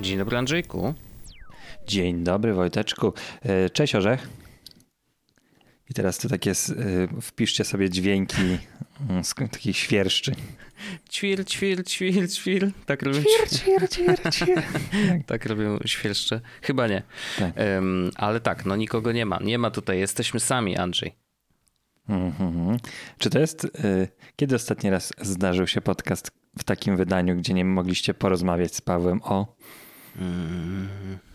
Dzień dobry Andrzejku. Dzień dobry Wojteczku. E, cześć Orzech. I teraz tu takie, e, wpiszcie sobie dźwięki mm, z takich świerszczy. Ćwir, ćwir, ćwir, ćwir. Tak robią, Ćwir, ćwir, ćwir, ćwir. tak robią świerszcze. Chyba nie. Tak. Um, ale tak, no nikogo nie ma. Nie ma tutaj, jesteśmy sami Andrzej. Mhm. Czy to jest, e, kiedy ostatni raz zdarzył się podcast w takim wydaniu, gdzie nie mogliście porozmawiać z Pawłem o... Mm.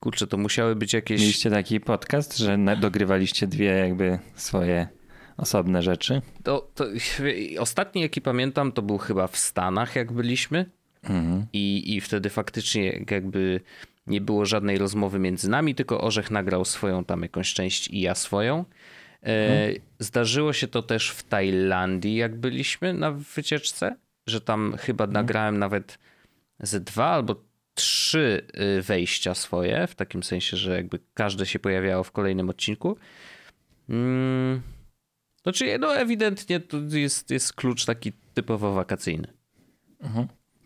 Kurczę, to musiały być jakieś... Mieliście taki podcast, że dogrywaliście dwie jakby swoje osobne rzeczy? To, to, ostatni jaki pamiętam to był chyba w Stanach jak byliśmy Mhm. i, i wtedy faktycznie jakby nie było żadnej rozmowy między nami, tylko Orzech nagrał swoją tam jakąś część i ja swoją. E, Zdarzyło się to też w Tajlandii jak byliśmy na wycieczce, że tam chyba nagrałem nawet ze dwa albo trzy y, wejścia swoje, w takim sensie, że jakby każde się pojawiało w kolejnym odcinku. Mm. Znaczy, no ewidentnie to jest, jest klucz taki typowo wakacyjny.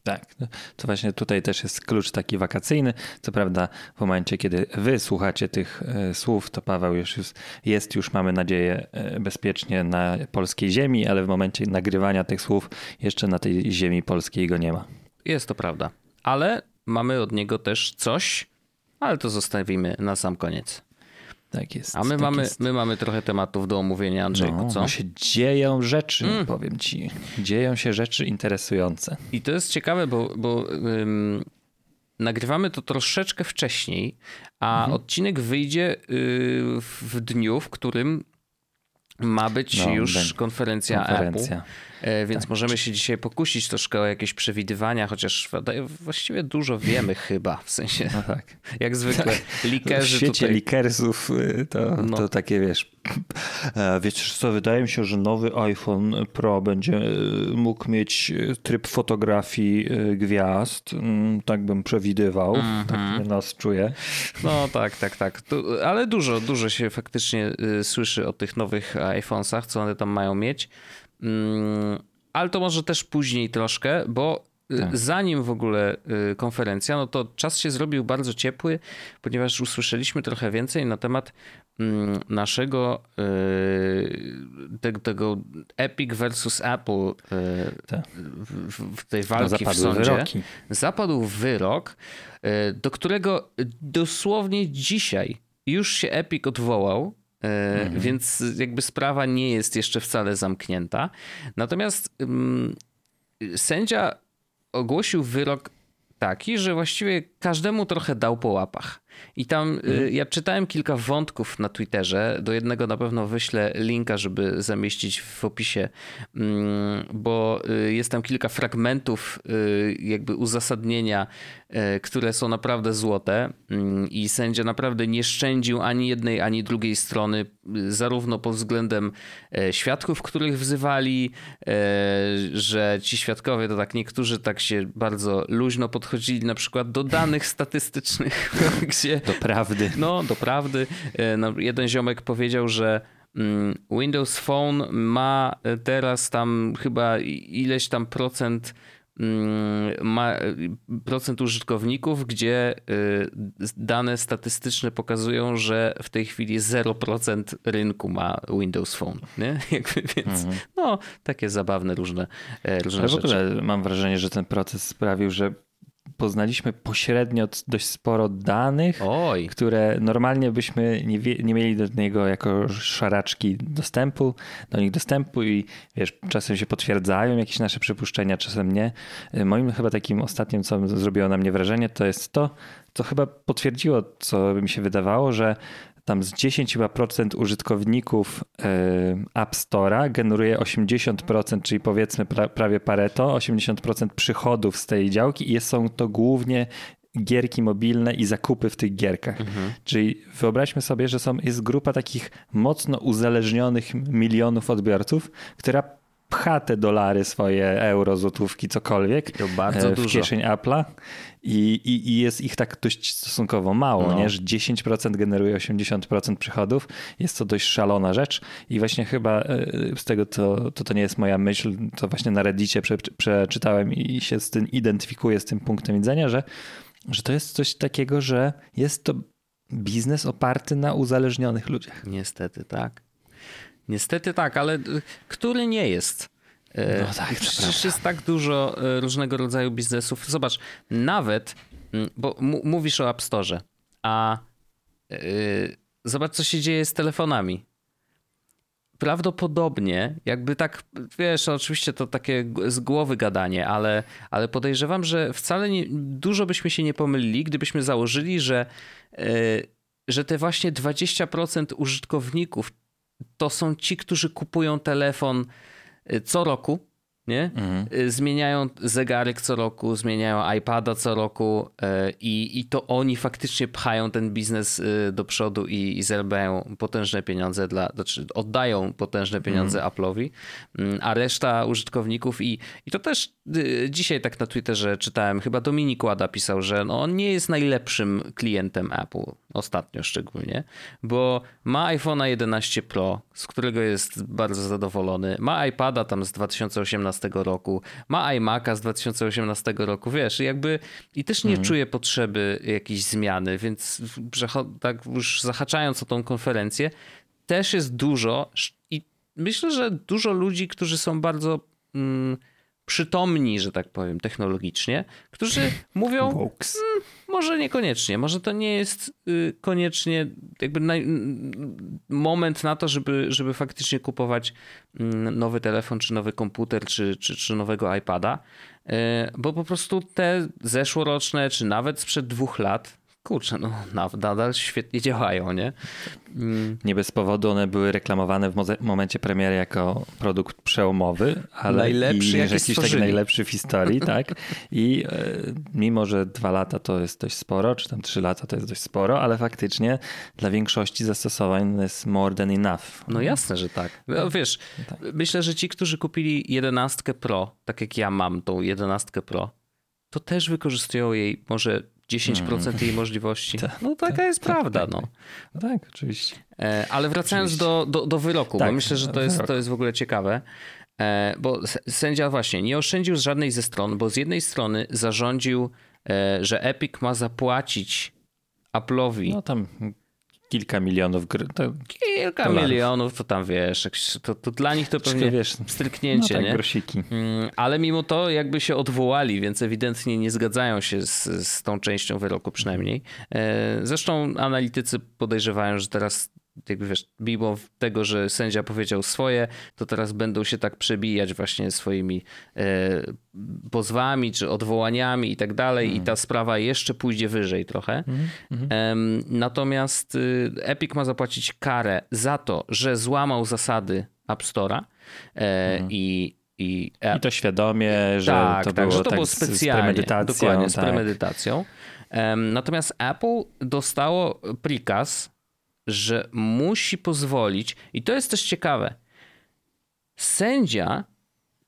Tak, to właśnie tutaj też jest klucz taki wakacyjny. Co prawda, w momencie, kiedy wy słuchacie tych e, słów, to Paweł już jest, jest już, mamy nadzieję, e, bezpiecznie na polskiej ziemi, ale w momencie nagrywania tych słów jeszcze na tej ziemi polskiej go nie ma. Jest to prawda. Ale mamy od niego też coś, ale to zostawimy na sam koniec. Tak jest. A my, tak mamy, jest. my mamy trochę tematów do omówienia, Andrzejku, no, co? bo się dzieją rzeczy, Mm. powiem ci. Dzieją się rzeczy interesujące. I to jest ciekawe, bo, bo ym, nagrywamy to troszeczkę wcześniej, a Mhm. odcinek wyjdzie y, w dniu, w którym ma być No, już konferencja, Konferencja. Apple. E, Więc Tak. możemy się dzisiaj pokusić troszkę o jakieś przewidywania, chociaż właściwie dużo wiemy chyba, w sensie No tak. jak zwykle W likerzy świecie tutaj... likersów y, to, No. to takie wiesz. e, Wiecie co, wydaje mi się, że nowy iPhone Pro będzie y, mógł mieć y, tryb fotografii gwiazd. Mm, Tak bym przewidywał. Mhm. Tak mnie nas czuje. No tak, tak, tak. Tu, ale dużo, dużo się faktycznie słyszy o tych nowych iPhonesach, co one tam mają mieć. Mm, ale to może też później troszkę, bo y, Tak. zanim w ogóle y, konferencja, no to czas się zrobił bardzo ciepły, ponieważ usłyszeliśmy trochę więcej na temat mm, naszego y, tego, tego Epic versus Apple Tak. w, tej No, walki w sądzie wyroki. zapadł wyrok, do którego dosłownie dzisiaj już się Epic odwołał. E, Więc jakby sprawa nie jest jeszcze wcale zamknięta. Natomiast ym, sędzia ogłosił wyrok taki, że właściwie każdemu trochę dał po łapach. I tam y, ja czytałem kilka wątków na Twitterze. Do jednego na pewno wyślę linka, żeby zamieścić w opisie, mm, bo y, jest tam kilka fragmentów y, jakby uzasadnienia, które są naprawdę złote Mm, i sędzia naprawdę nie szczędził ani jednej, ani drugiej strony, zarówno pod względem e, świadków, których wzywali, e, że ci świadkowie to tak niektórzy tak się bardzo luźno podchodzili na przykład do danych statystycznych, gdzie Do prawdy. no, do prawdy. E, no, Jeden ziomek powiedział, że mm, Windows Phone ma teraz tam chyba ileś tam procent mm, ma procent użytkowników, gdzie dane statystyczne pokazują, że w tej chwili 0% rynku ma Windows Phone. Nie? Jakby więc, no, takie zabawne różne, e, różne Ale w rzeczy. ogóle mam wrażenie, że ten proces sprawił, że poznaliśmy pośrednio dość sporo danych, Oj, które normalnie byśmy nie, wie, nie mieli do niego jako szaraczki dostępu, do nich dostępu i wiesz, czasem się potwierdzają jakieś nasze przypuszczenia, czasem nie. Y, Moim chyba takim ostatnim, co zrobiło na mnie wrażenie, to jest to, co chyba potwierdziło, co mi się wydawało, że tam z 10 chyba procent użytkowników y, App Store'a generuje 80%, czyli powiedzmy pra, prawie Pareto, 80% przychodów z tej działki i są to głównie gierki mobilne i zakupy w tych gierkach. Mhm. Czyli wyobraźmy sobie, że są, jest grupa takich mocno uzależnionych milionów odbiorców, która pcha te dolary, swoje euro, złotówki, cokolwiek to bardzo w dużo. kieszeń Apple'a i, i, i, jest ich tak dość stosunkowo mało, no. nie? że 10% generuje 80% przychodów. Jest to dość szalona rzecz i właśnie chyba e, z tego, to, to, to nie jest moja myśl, to właśnie na Reddicie prze, przeczytałem i się z tym identyfikuję z tym punktem widzenia, że, że to jest coś takiego, że jest to biznes oparty na uzależnionych ludziach. Niestety, tak. Niestety tak, ale y, który nie jest? E, no tak, Przecież jest tak dużo e, różnego rodzaju biznesów. Zobacz, nawet, mm, bo mówisz o App Store, a yy, zobacz, co się dzieje z telefonami. Prawdopodobnie, jakby tak, wiesz, oczywiście to takie z głowy gadanie, ale, ale podejrzewam, że wcale nie, dużo byśmy się nie pomylili, gdybyśmy założyli, że, yy, że te właśnie 20% użytkowników to są ci, którzy kupują telefon y, co roku nie? Mhm. Y, zmieniają zegarek co roku, zmieniają iPada co roku y, i, i to oni faktycznie pchają ten biznes y, do przodu i, i zarabiają potężne pieniądze dla, znaczy oddają potężne pieniądze mhm. Apple'owi, mm, a reszta użytkowników i, i to też dzisiaj tak na Twitterze czytałem, chyba Dominik Łada pisał, że no on nie jest najlepszym klientem Apple, ostatnio szczególnie, bo ma iPhone'a 11 Pro, z którego jest bardzo zadowolony, ma iPada tam z 2018 2018 roku, ma iMac'a z 2018 roku, wiesz, jakby i też nie mhm. czuje potrzeby jakiejś zmiany, więc tak już zahaczając o tą konferencję, też jest dużo i myślę, że dużo ludzi, którzy są bardzo mm, przytomni, że tak powiem, technologicznie, którzy mówią, mm, może niekoniecznie, może to nie jest y, koniecznie jakby moment na to, żeby, żeby faktycznie kupować mm, nowy telefon, czy nowy komputer, czy, czy, czy nowego iPada, y, bo po prostu te zeszłoroczne, czy nawet sprzed dwóch lat, kurczę, no nadal świetnie działają, nie? Mm. Nie bez powodu one były reklamowane w momencie premiery jako produkt przełomowy, ale najlepszy, i jakiś taki najlepszy w historii, tak? I e, mimo, że dwa lata to jest dość sporo, czy tam trzy lata to jest dość sporo, ale faktycznie dla większości zastosowań jest more than enough. No jasne, że tak. No, wiesz, tak. myślę, że ci, którzy kupili 11 Pro, tak jak ja mam tą 11 Pro, to też wykorzystują jej może 10% mm. jej możliwości. Ta, no taka ta, jest ta, prawda. Tak, no. tak, oczywiście. E, ale wracając do, do, do, wyroku, tak, bo myślę, że to jest, to jest w ogóle ciekawe. E, bo sędzia właśnie nie oszczędził z żadnej ze stron, bo z jednej strony zarządził, e, że Epic ma zapłacić Apple'owi. No tam kilka milionów gr... to Kilka dolarów. milionów, to tam wiesz, to, to dla nich to pewnie wiesz, stryknięcie, no tak, nie? grosiki. Mm, ale mimo to jakby się odwołali, więc ewidentnie nie zgadzają się z, z tą częścią wyroku przynajmniej. E, zresztą analitycy podejrzewają, że teraz jakby wiesz, mimo tego, że sędzia powiedział swoje, to teraz będą się tak przebijać właśnie swoimi e, pozwami czy odwołaniami i tak dalej mm. i ta sprawa jeszcze pójdzie wyżej trochę. Mm, mm. natomiast y, Epic ma zapłacić karę za to, że złamał zasady App Store'a e, mhm. i i, I to świadomie, że tak, to tak, było że to tak było specjalnie, z premedytacją. Dokładnie, z tak. premedytacją. Natomiast Apple dostało prikaz że musi pozwolić, i to jest też ciekawe, sędzia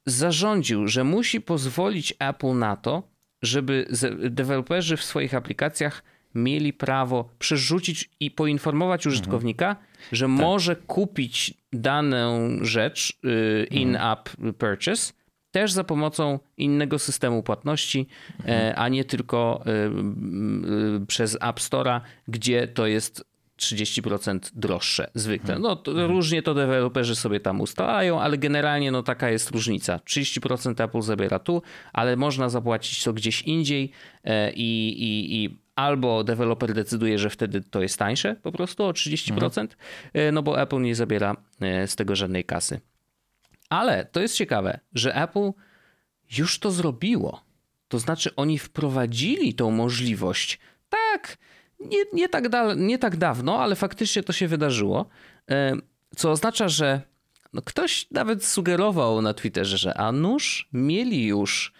zarządził, że musi pozwolić Apple na to, żeby deweloperzy w swoich aplikacjach mieli prawo przerzucić i poinformować mhm. użytkownika, mhm. że tak. może kupić daną rzecz y, in-app purchase też za pomocą innego systemu płatności, mhm. a nie tylko y, y, przez App Store'a, gdzie to jest 30% droższe zwykle. Mhm. No to mhm. różnie to deweloperzy sobie tam ustalają, ale generalnie no taka jest różnica. 30% Apple zabiera tu, ale można zapłacić to gdzieś indziej e, i, i, i albo deweloper decyduje, że wtedy to jest tańsze po prostu o 30%, mhm. E, no bo Apple nie zabiera e, z tego żadnej kasy. Ale to jest ciekawe, że Apple już to zrobiło. To znaczy oni wprowadzili tą możliwość. Tak, nie, nie, tak da, nie tak dawno, ale faktycznie to się wydarzyło. E, co oznacza, że no ktoś nawet sugerował na Twitterze, że a nuż mieli już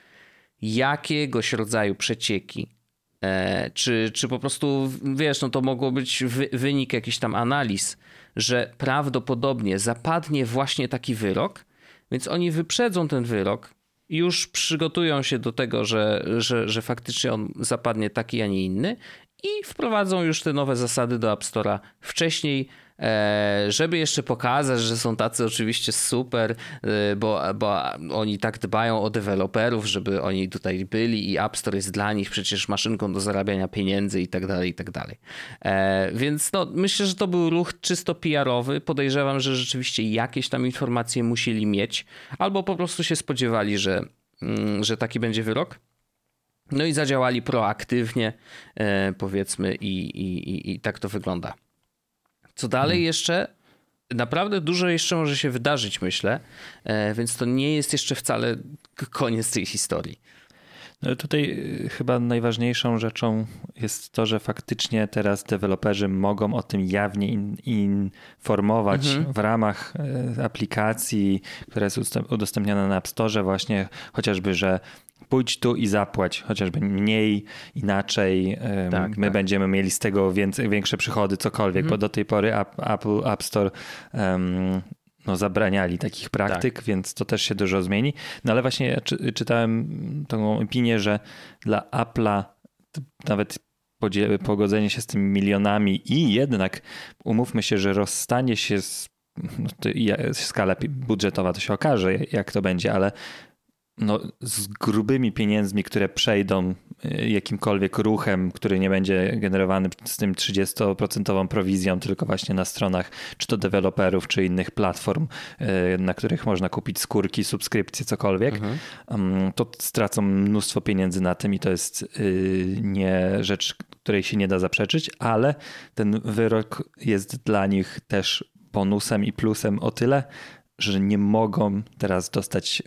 jakiegoś rodzaju przecieki E, czy, czy po prostu, wiesz, no to mogło być wy, wynik jakichś tam analiz, że prawdopodobnie zapadnie właśnie taki wyrok, więc oni wyprzedzą ten wyrok, już przygotują się do tego, że, że, że faktycznie on zapadnie taki, a nie inny i wprowadzą już te nowe zasady do App Store'a wcześniej, E, żeby jeszcze pokazać, że są tacy oczywiście super, e, bo, bo oni tak dbają o deweloperów, żeby oni tutaj byli i App Store jest dla nich przecież maszynką do zarabiania pieniędzy i tak dalej, i tak dalej. E, więc no, myślę, że to był ruch czysto PR-owy. Podejrzewam, że rzeczywiście jakieś tam informacje musieli mieć, albo po prostu się spodziewali, że, mm, że taki będzie wyrok. No i zadziałali proaktywnie, powiedzmy, i, i, i, i tak to wygląda. Co dalej hmm. jeszcze? Naprawdę dużo jeszcze może się wydarzyć, myślę, e, więc to nie jest jeszcze wcale koniec tej historii. No tutaj y, chyba najważniejszą rzeczą jest to, że faktycznie teraz deweloperzy mogą o tym jawnie in, informować mhm. w ramach e, aplikacji, która jest udostępniana na App Store, właśnie chociażby, że pójdź tu i zapłać, chociażby mniej, inaczej. Tak, my tak. będziemy mieli z tego więcej, większe przychody, cokolwiek, mhm. bo do tej pory Apple App Store um, no, zabraniali takich praktyk, tak. więc to też się dużo zmieni. No ale właśnie ja czy, czytałem tą opinię, że dla Apple'a nawet pogodzenie się z tymi milionami i jednak umówmy się, że rozstanie się z no, skala budżetowa to się okaże, jak to będzie, ale no, z grubymi pieniędzmi, które przejdą y, jakimkolwiek ruchem, który nie będzie generowany z tym 30% prowizją, tylko właśnie na stronach czy to deweloperów, czy innych platform, y, na których można kupić skórki, subskrypcje, cokolwiek, mhm. Mm, to stracą mnóstwo pieniędzy na tym i to jest y, nie rzecz, której się nie da zaprzeczyć, ale ten wyrok jest dla nich też bonusem i plusem o tyle, że nie mogą teraz dostać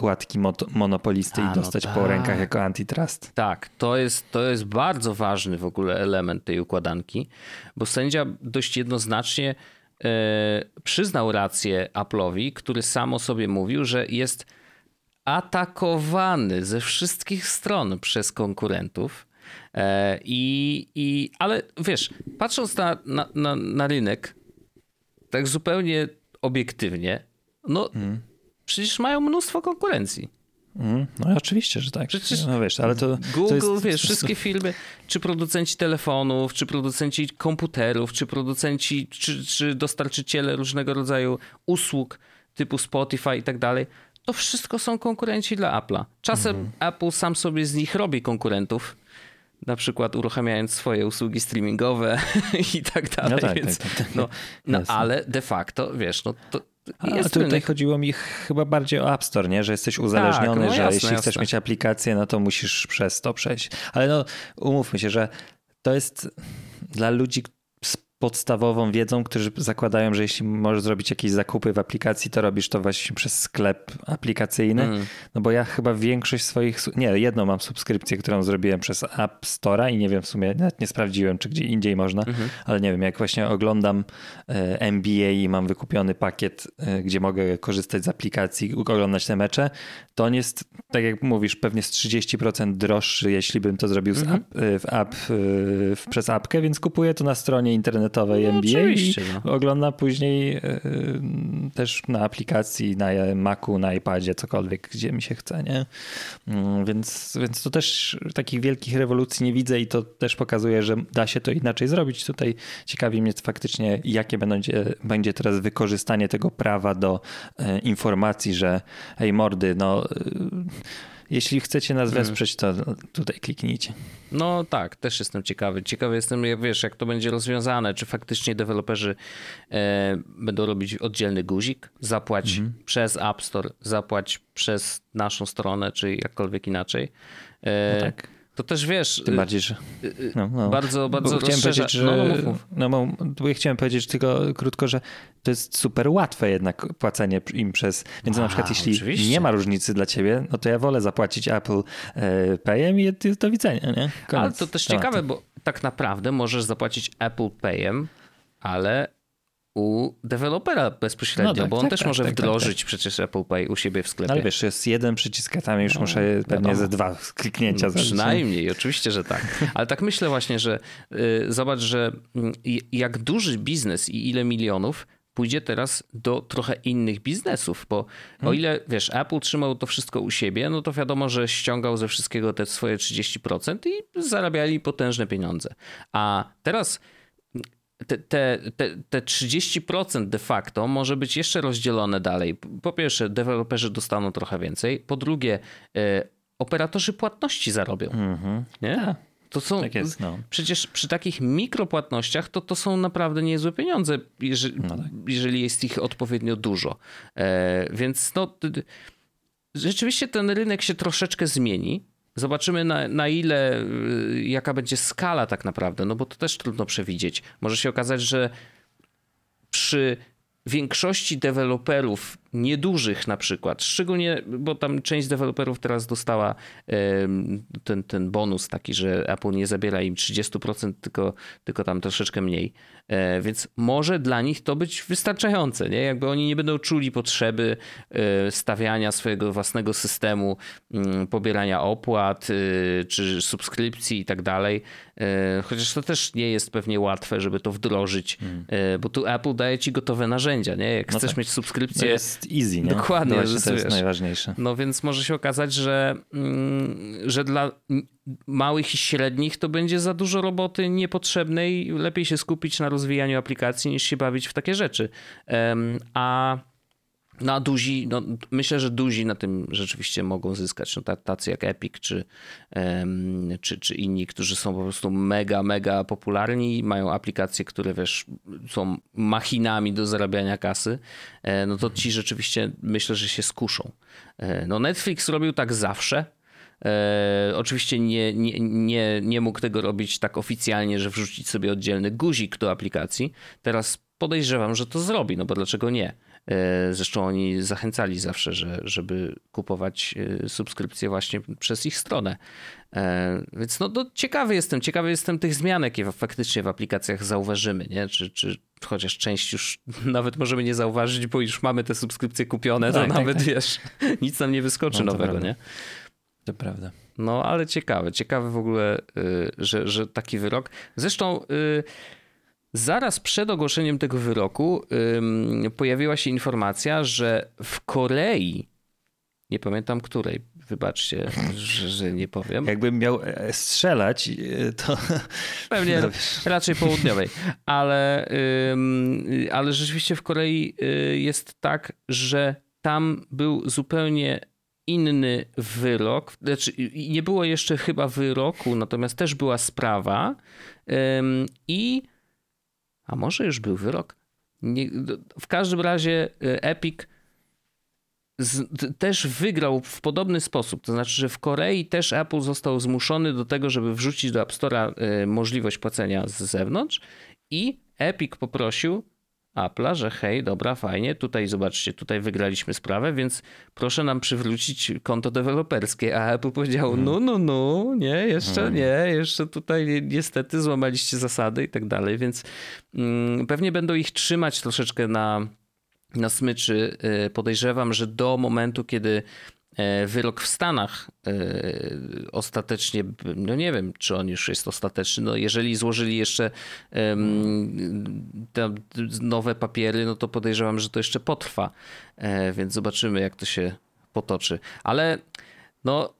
łatki monopolisty A, i dostać no tak. po rękach jako antitrust. Tak, to jest, to jest bardzo ważny w ogóle element tej układanki, bo sędzia dość jednoznacznie e, przyznał rację Apple'owi, który sam o sobie mówił, że jest atakowany ze wszystkich stron przez konkurentów. I, i, ale wiesz, patrząc na, na, na, na rynek, tak zupełnie obiektywnie, no mm. przecież mają mnóstwo konkurencji. Mm, no oczywiście, że tak. Przecież no wiesz, ale to, Google, to jest... wiesz, wszystkie filmy, czy producenci telefonów, czy producenci komputerów, czy producenci, czy, czy dostarczyciele różnego rodzaju usług typu Spotify i tak dalej, to wszystko są konkurenci dla Apple'a. Czasem mm. Apple sam sobie z nich robi konkurentów, na przykład uruchamiając swoje usługi streamingowe i tak dalej. No tak, Więc, tak, tak, tak. No, no ale de facto, wiesz, no to, a tutaj rynek. chodziło mi chyba bardziej o App Store, nie? że jesteś uzależniony, tak, no że jasne, jeśli jasne. chcesz mieć aplikację, no to musisz przez to przejść. Ale no umówmy się, że to jest dla ludzi, podstawową wiedzą, którzy zakładają, że jeśli możesz zrobić jakieś zakupy w aplikacji, to robisz to właśnie przez sklep aplikacyjny. Mm. No bo ja chyba większość swoich, nie, jedną mam subskrypcję, którą zrobiłem przez App Store'a i nie wiem w sumie, nawet nie sprawdziłem, czy gdzie indziej można, mm -hmm. ale nie wiem, jak właśnie oglądam e, NBA i mam wykupiony pakiet, e, gdzie mogę korzystać z aplikacji, oglądać te mecze, to on jest, tak jak mówisz, pewnie z 30% droższy, jeśli bym to zrobił mm -hmm. app, w app, w, przez apkę, więc kupuję to na stronie internetowej internetowej no, NBA i no. ogląda później yy, też na aplikacji, na Macu, na iPadzie, cokolwiek, gdzie mi się chce, nie? Yy, więc, więc to też takich wielkich rewolucji nie widzę i to też pokazuje, że da się to inaczej zrobić. Tutaj ciekawi mnie faktycznie, jakie będzie, będzie teraz wykorzystanie tego prawa do yy, informacji, że hej mordy, no jeśli chcecie nas mhm. wesprzeć, to tutaj kliknijcie. No tak, też jestem ciekawy. Ciekawy jestem, jak wiesz, jak to będzie rozwiązane. Czy faktycznie deweloperzy e, będą robić oddzielny guzik, zapłać mhm. przez App Store, zapłać przez naszą stronę, czy jakkolwiek inaczej. E, no tak. To też wiesz. Tym bardziej, że. Y, y, no, no. Bardzo, bardzo chciałem powiedzieć, że. No, no, mów, no, no, chciałem powiedzieć tylko krótko, że to jest super łatwe jednak płacenie im przez. Więc A, na przykład, jeśli oczywiście. nie ma różnicy dla ciebie, no to ja wolę zapłacić Apple e, Payem i do widzenia. Nie? Ale to też ciekawe, bo tak naprawdę możesz zapłacić Apple Payem, ale u dewelopera bezpośrednio, no tak, bo on tak, też tak, może tak, tak wdrożyć tak. przecież Apple Pay u siebie w sklepie. ale wiesz, jest jeden przycisk, a tam już no, muszę pewnie no. ze dwa kliknięcia zrobić. Przynajmniej, oczywiście, że tak. Ale tak myślę właśnie, że y, zobacz, że y, jak duży biznes i ile milionów pójdzie teraz do trochę innych biznesów, bo hmm. o ile, wiesz, Apple trzymał to wszystko u siebie, no to wiadomo, że ściągał ze wszystkiego te swoje 30% i zarabiali potężne pieniądze. A teraz te, te, te, te 30% de facto może być jeszcze rozdzielone dalej. Po pierwsze, deweloperzy dostaną trochę więcej. Po drugie, e, operatorzy płatności zarobią. Mm -hmm. Nie? Tak. To są, tak jest, no. Przecież przy takich mikropłatnościach to, to są naprawdę niezłe pieniądze, jeżeli, no tak. jeżeli jest ich odpowiednio dużo. E, więc no, rzeczywiście ten rynek się troszeczkę zmieni. Zobaczymy na, na ile, y, jaka będzie skala tak naprawdę, no bo to też trudno przewidzieć. Może się okazać, że przy większości deweloperów niedużych na przykład, szczególnie, bo tam część deweloperów teraz dostała ten, ten bonus taki, że Apple nie zabiera im 30%, tylko, tylko tam troszeczkę mniej. E, więc może dla nich to być wystarczające, nie? Jakby oni nie będą czuli potrzeby e, stawiania swojego własnego systemu, mm, pobierania opłat e, czy subskrypcji i tak dalej. Chociaż to też nie jest pewnie łatwe, żeby to wdrożyć, hmm. bo tu Apple daje ci gotowe narzędzia, nie? Jak no chcesz tak. mieć subskrypcję. Jest easy, nie? Dokładnie. No to jest najważniejsze. No więc może się okazać, że, mm, że dla małych i średnich to będzie za dużo roboty niepotrzebnej. Lepiej się skupić na rozwijaniu aplikacji niż się bawić w takie rzeczy. A no a duzi, no myślę, że duzi na tym rzeczywiście mogą zyskać. No, tacy jak Epic czy, um, czy, czy inni, którzy są po prostu mega, mega popularni, mają aplikacje, które wiesz, są machinami do zarabiania kasy, e, no to ci rzeczywiście myślę, że się skuszą. E, no Netflix robił tak zawsze, E, oczywiście nie, nie, nie, nie mógł tego robić tak oficjalnie, że wrzucić sobie oddzielny guzik do aplikacji. Teraz podejrzewam, że to zrobi, no bo dlaczego nie? E, zresztą oni zachęcali zawsze, że, żeby kupować e, subskrypcje właśnie przez ich stronę. Więc no, no, ciekawy jestem, ciekawy jestem tych zmian, jakie faktycznie w aplikacjach zauważymy, nie? Czy, czy chociaż część już nawet możemy nie zauważyć, bo już mamy te subskrypcje kupione, to tak, tak nawet tak, wiesz, nic nam nie wyskoczy no, nowego, nie? To prawda. No, ale ciekawe, ciekawe w ogóle, y, że, że taki wyrok. Zresztą y, zaraz przed ogłoszeniem tego wyroku pojawiła się informacja, że w Korei, nie pamiętam której, wybaczcie, że, że, nie powiem. Jakbym miał e, strzelać, e, to. Pewnie no, raczej południowej. Ale, ale rzeczywiście w Korei y, jest tak, że tam był zupełnie inny wyrok. Znaczy, nie było jeszcze chyba wyroku, natomiast też była sprawa. I. A może już był wyrok? Nie, w każdym razie e, Epic z, też wygrał w podobny sposób. To znaczy, że w Korei też Apple został zmuszony do tego, żeby wrzucić do App Store'a e, możliwość płacenia z zewnątrz i Epic poprosił Apple'a, że hej, dobra, fajnie, tutaj zobaczcie, tutaj wygraliśmy sprawę, więc proszę nam przywrócić konto deweloperskie. A Apple powiedział, hmm. no, no, no, nie, jeszcze hmm. nie, jeszcze tutaj niestety złamaliście zasady i tak dalej, więc mm, pewnie będą ich trzymać troszeczkę na, na smyczy. Y, podejrzewam, że do momentu, kiedy wyrok w Stanach e, ostatecznie, no nie wiem, czy on już jest ostateczny. No jeżeli złożyli jeszcze te nowe papiery, no to podejrzewam, że to jeszcze potrwa, e, więc zobaczymy, jak to się potoczy. Ale no,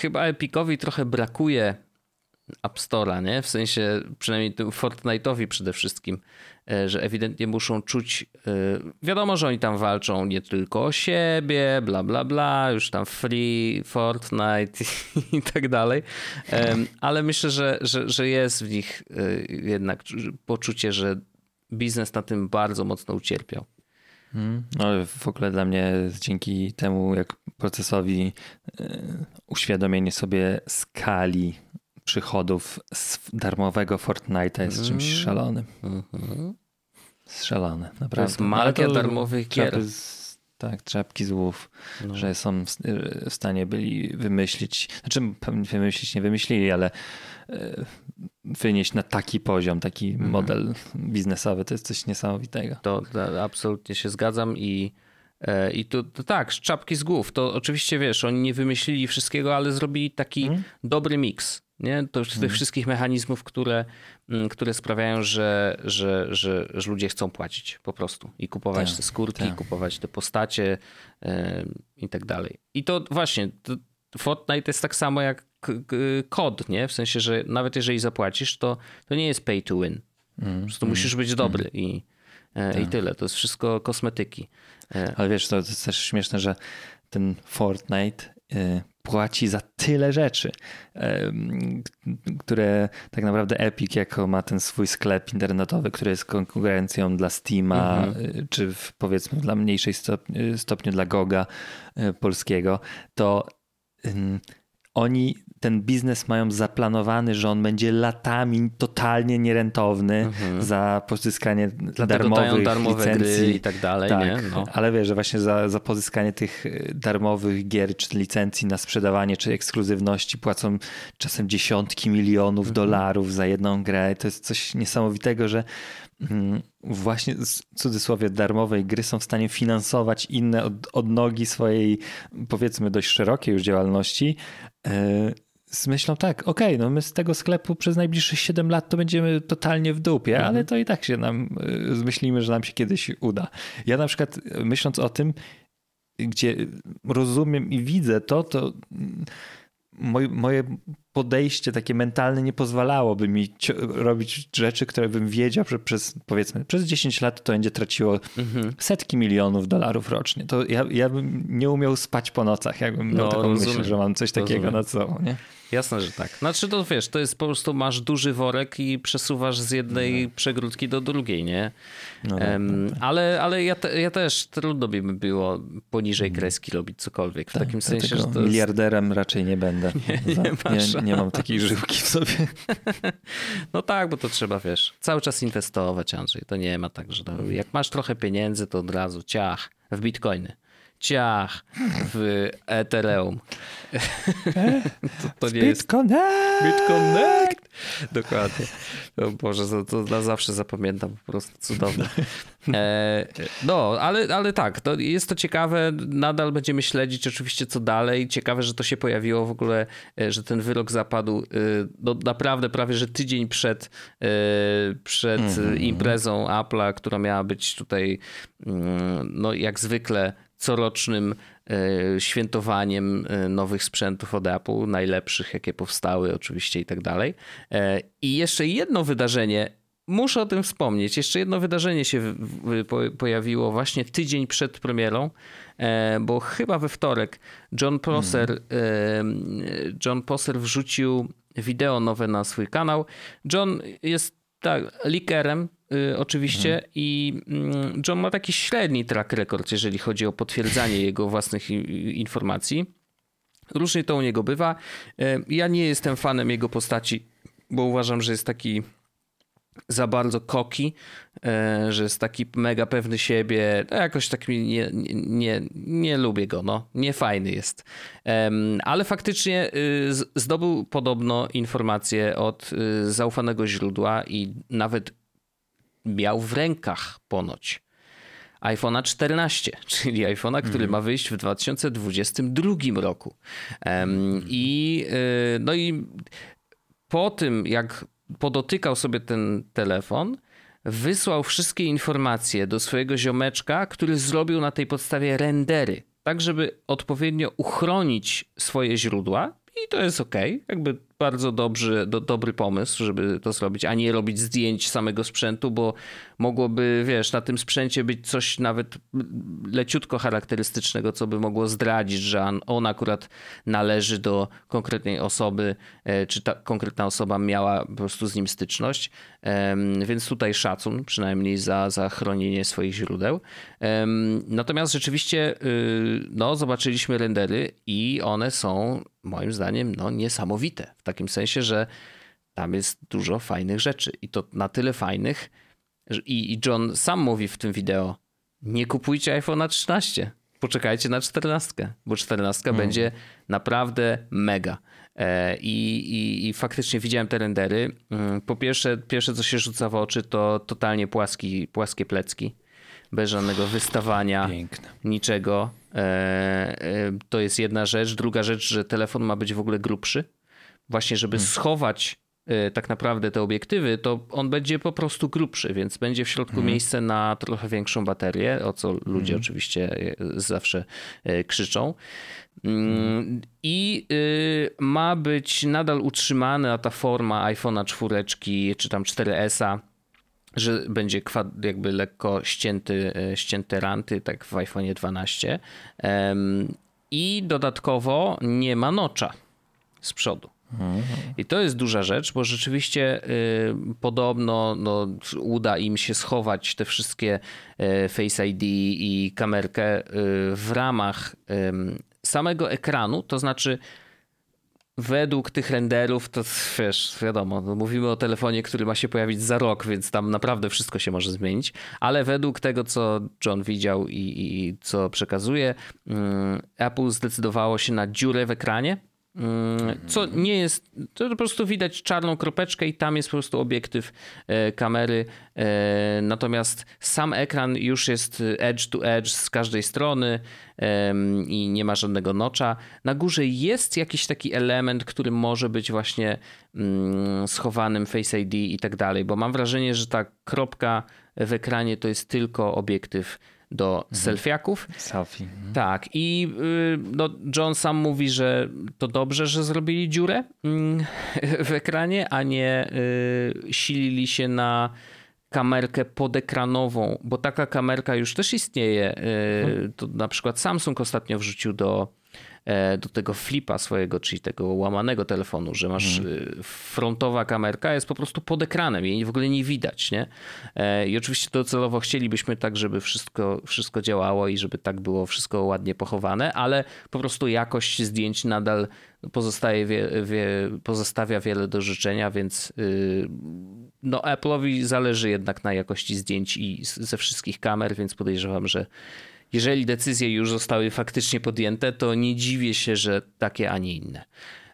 chyba Epicowi trochę brakuje App Store'a, nie? W sensie przynajmniej Fortnite'owi przede wszystkim, e, że ewidentnie muszą czuć, e, wiadomo, że oni tam walczą nie tylko o siebie, bla bla bla, już tam free, Fortnite i, tak dalej, ale myślę, że, że, że jest w nich e, jednak poczucie, że biznes na tym bardzo mocno ucierpiał. Hmm. No, w ogóle dla mnie dzięki temu, jak procesowi uświadomienie sobie skali przychodów z darmowego Fortnite'a jest czymś mm. szalonym. Mm -hmm. Szalone, naprawdę. To jest magia darmowych gier. tak, czapki z łów, no. że są w, w, stanie byli wymyślić, znaczy wymyślić nie wymyślili, ale e, wynieść na taki poziom, taki mhm. model biznesowy, to jest coś niesamowitego. To, to absolutnie się zgadzam i e, i to, to, tak, czapki z głów. To oczywiście wiesz, oni nie wymyślili wszystkiego, ale zrobili taki mm. dobry miks. Nie? To tych mm. wszystkich mechanizmów, które, mm, które sprawiają, że, że, że, że ludzie chcą płacić po prostu i kupować tak, te skórki, tak. kupować te postacie yy, i tak dalej. I to właśnie, to Fortnite jest tak samo jak kod, nie? W sensie, że nawet jeżeli zapłacisz, to, to nie jest pay to win. Mm. Po prostu mm. musisz być dobry mm. i, tak. i tyle. To jest wszystko kosmetyki. E, Ale wiesz, to jest też śmieszne, że ten Fortnite e, płaci za tyle rzeczy, które tak naprawdę Epic jako ma ten swój sklep internetowy, który jest konkurencją dla Steama, mhm. czy w, powiedzmy dla mniejszej stopniu, stopniu dla Goga polskiego, to oni ten biznes mają zaplanowany, że on będzie latami totalnie nierentowny mhm. za pozyskanie Dlatego darmowych darmowe licencji i tak dalej. Tak, nie? No. ale wiesz, że właśnie za, za pozyskanie tych y, darmowych gier czy licencji na sprzedawanie czy ekskluzywności płacą czasem dziesiątki milionów mhm. dolarów za jedną grę. To jest coś niesamowitego, że mm, właśnie w cudzysłowie darmowej gry są w stanie finansować inne od, odnogi swojej powiedzmy dość szerokiej już działalności e, z myślą tak, okej, okay, no my z tego sklepu przez najbliższych 7 lat to będziemy totalnie w dupie, mhm. ale to i tak się nam e, zmyślimy, że nam się kiedyś uda. Ja na przykład myśląc o tym, gdzie rozumiem i widzę to, to moje, moje podejście takie mentalne nie pozwalałoby mi robić rzeczy, które bym wiedział, że przez powiedzmy przez 10 lat to będzie traciło mhm. setki milionów dolarów rocznie. To ja, ja bym nie umiał spać po nocach, jakbym miał no, taką myśl, że mam coś takiego rozumiem. nad sobą. Nie? Jasne, że tak. Znaczy to wiesz, to jest po prostu masz duży worek i przesuwasz z jednej no. przegródki do drugiej, nie? No, um, ale ale ja, te, ja też trudno by mi było poniżej mhm. kreski robić cokolwiek. W tak, takim sensie, że to jest... miliarderem raczej nie będę. Nie, nie, nie, nie mam takiej żyłki w sobie. No tak, bo to trzeba, wiesz, cały czas inwestować, Andrzej. To nie ma tak, że to, jak masz trochę pieniędzy, to od razu ciach w bitcoiny ciach w Ethereum. to, to nie jest... BitConnect! BitConnect! Dokładnie. O Boże, to, to na zawsze zapamiętam, po prostu cudowne. E, no, ale, ale tak, to jest to ciekawe, nadal będziemy śledzić oczywiście co dalej. Ciekawe, że to się pojawiło w ogóle, e, że ten wyrok zapadł e, no, naprawdę prawie, że tydzień przed, przed mm -hmm. imprezą Apple'a, która miała być tutaj mm, no jak zwykle corocznym e, świętowaniem e, nowych sprzętów od Apple, najlepszych, jakie powstały oczywiście i tak dalej. E, I jeszcze jedno wydarzenie, muszę o tym wspomnieć, jeszcze jedno wydarzenie się pojawiło właśnie tydzień przed premierą, bo chyba we wtorek John Prosser, hmm. John Prosser wrzucił wideo nowe na swój kanał. John jest tak, likerem y, oczywiście mhm. i mm, John ma taki średni track record, jeżeli chodzi o potwierdzanie jego własnych informacji. Różnie to u niego bywa. Y, ja nie jestem fanem jego postaci, bo uważam, że jest taki za bardzo koki, e, że jest taki mega pewny siebie. No jakoś tak nie, nie, nie, lubię go, no. Nie fajny jest. Ale faktycznie y, zdobył podobno informacje od y, zaufanego źródła i nawet miał w rękach ponoć iPhone'a 14, czyli iPhone'a, który mm. ma wyjść w 2022 roku. I y, no i po tym, jak podotykał sobie ten telefon, wysłał wszystkie informacje do swojego ziomeczka, który zrobił na tej podstawie rendery, tak żeby odpowiednio uchronić swoje źródła. I to jest ok, jakby bardzo dobry, do, dobry pomysł, żeby to zrobić, a nie robić zdjęć samego sprzętu, bo mogłoby, wiesz, na tym sprzęcie być coś nawet leciutko charakterystycznego, co by mogło zdradzić, że on akurat należy do konkretnej osoby, e, czy ta konkretna osoba miała po prostu z nim styczność. Więc tutaj szacun przynajmniej za, za chronienie swoich źródeł. Natomiast rzeczywiście y, no, zobaczyliśmy rendery i one są moim zdaniem no, niesamowite. W takim sensie, że tam jest dużo fajnych rzeczy i to na tyle fajnych. I, i John sam mówi w tym wideo: Nie kupujcie iPhone'a 13. poczekajcie na czternastkę, bo czternastka mm. będzie naprawdę mega. E, I, i, I, faktycznie widziałem te rendery. Mm, po pierwsze, pierwsze co się rzuca w oczy to totalnie płaski, płaskie plecki. Bez żadnego wystawania, Piękne. niczego. E, e, to jest jedna rzecz. Druga rzecz, że telefon ma być w ogóle grubszy. Właśnie, żeby hmm. schować tak naprawdę te obiektywy, to on będzie po prostu grubszy, więc będzie w środku hmm. miejsce na trochę większą baterię, o co ludzie hmm. oczywiście zawsze krzyczą. Mm, I y, ma być nadal utrzymana ta forma iPhone'a 4 czy tam 4S-a, że będzie jakby lekko ścięty, e, ścięte ranty, tak w iPhone'ie 12. I dodatkowo nie ma nocza z przodu. I to jest duża rzecz, bo rzeczywiście y, podobno no, uda im się schować te wszystkie y, Face ID i kamerkę y, w ramach samego ekranu, to znaczy według tych renderów, to wiesz, wiadomo, no mówimy o telefonie, który ma się pojawić za rok, więc tam naprawdę wszystko się może zmienić, ale według tego, co John widział i, i co przekazuje, Apple zdecydowało się na dziurę w ekranie, co nie jest, to po prostu widać czarną kropeczkę i tam jest po prostu obiektyw e, kamery. E, natomiast sam ekran już jest edge to edge z każdej strony i nie ma żadnego nocza. Na górze jest jakiś taki element, który może być właśnie mm, schowanym Face ID i tak dalej, bo mam wrażenie, że ta kropka w ekranie to jest tylko obiektyw do mhm. selfiaków. Selfie. Mhm. Tak. I y, no, John sam mówi, że to dobrze, że zrobili dziurę mm, w ekranie, a nie y, silili się na kamerkę podekranową, bo taka kamerka już też istnieje. Y, mhm. To na przykład Samsung ostatnio wrzucił do do tego flipa swojego, czyli tego łamanego telefonu, że masz mhm. frontowa kamerka jest po prostu pod ekranem, jej w ogóle nie widać, nie? E, I oczywiście docelowo chcielibyśmy tak, żeby wszystko, wszystko działało i żeby tak było wszystko ładnie pochowane, ale po prostu jakość zdjęć nadal pozostaje wie, wie, pozostawia wiele do życzenia, więc y, no Apple'owi zależy jednak na jakości zdjęć i ze wszystkich kamer, więc podejrzewam, że jeżeli decyzje już zostały faktycznie podjęte, to nie dziwię się, że takie, a nie inne.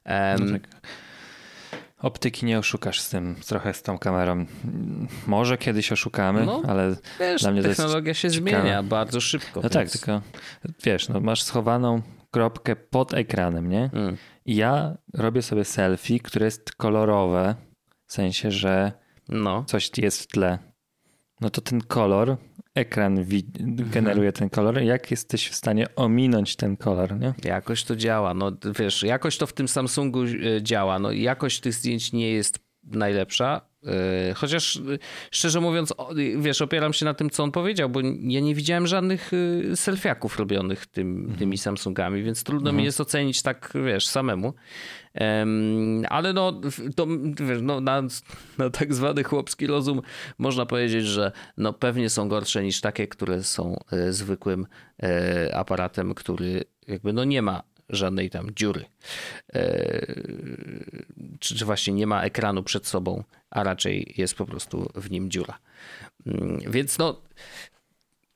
Um, no tak. Optyki nie oszukasz z tym, trochę z tą kamerą. Może kiedyś oszukamy, no, ale wiesz, dla mnie technologia się ciekawe. zmienia bardzo szybko. No tak, więc... tak, tylko wiesz, no masz schowaną kropkę pod ekranem, nie? Mm. I ja robię sobie selfie, które jest kolorowe, w sensie, że no. coś jest w tle. No to ten kolor ekran generuje ten kolor. Jak jesteś w stanie ominąć ten kolor? Nie? Jakoś to działa. No wiesz, jakoś to w tym Samsungu e, działa. No jakość tych zdjęć nie jest najlepsza. E, chociaż szczerze mówiąc, wiesz, opieram się na tym, co on powiedział, bo ja nie widziałem żadnych e, selfiaków robionych tym, mhm. tymi Samsungami, więc trudno mhm. mi jest ocenić tak, wiesz, samemu. Ale no, to, wiesz, no na, na tak zwany chłopski rozum można powiedzieć, że no pewnie są gorsze niż takie, które są e, zwykłym e, aparatem, który jakby no nie ma żadnej tam dziury. E, czy, czy właśnie nie ma ekranu przed sobą, a raczej jest po prostu w nim dziura. Mm, więc no,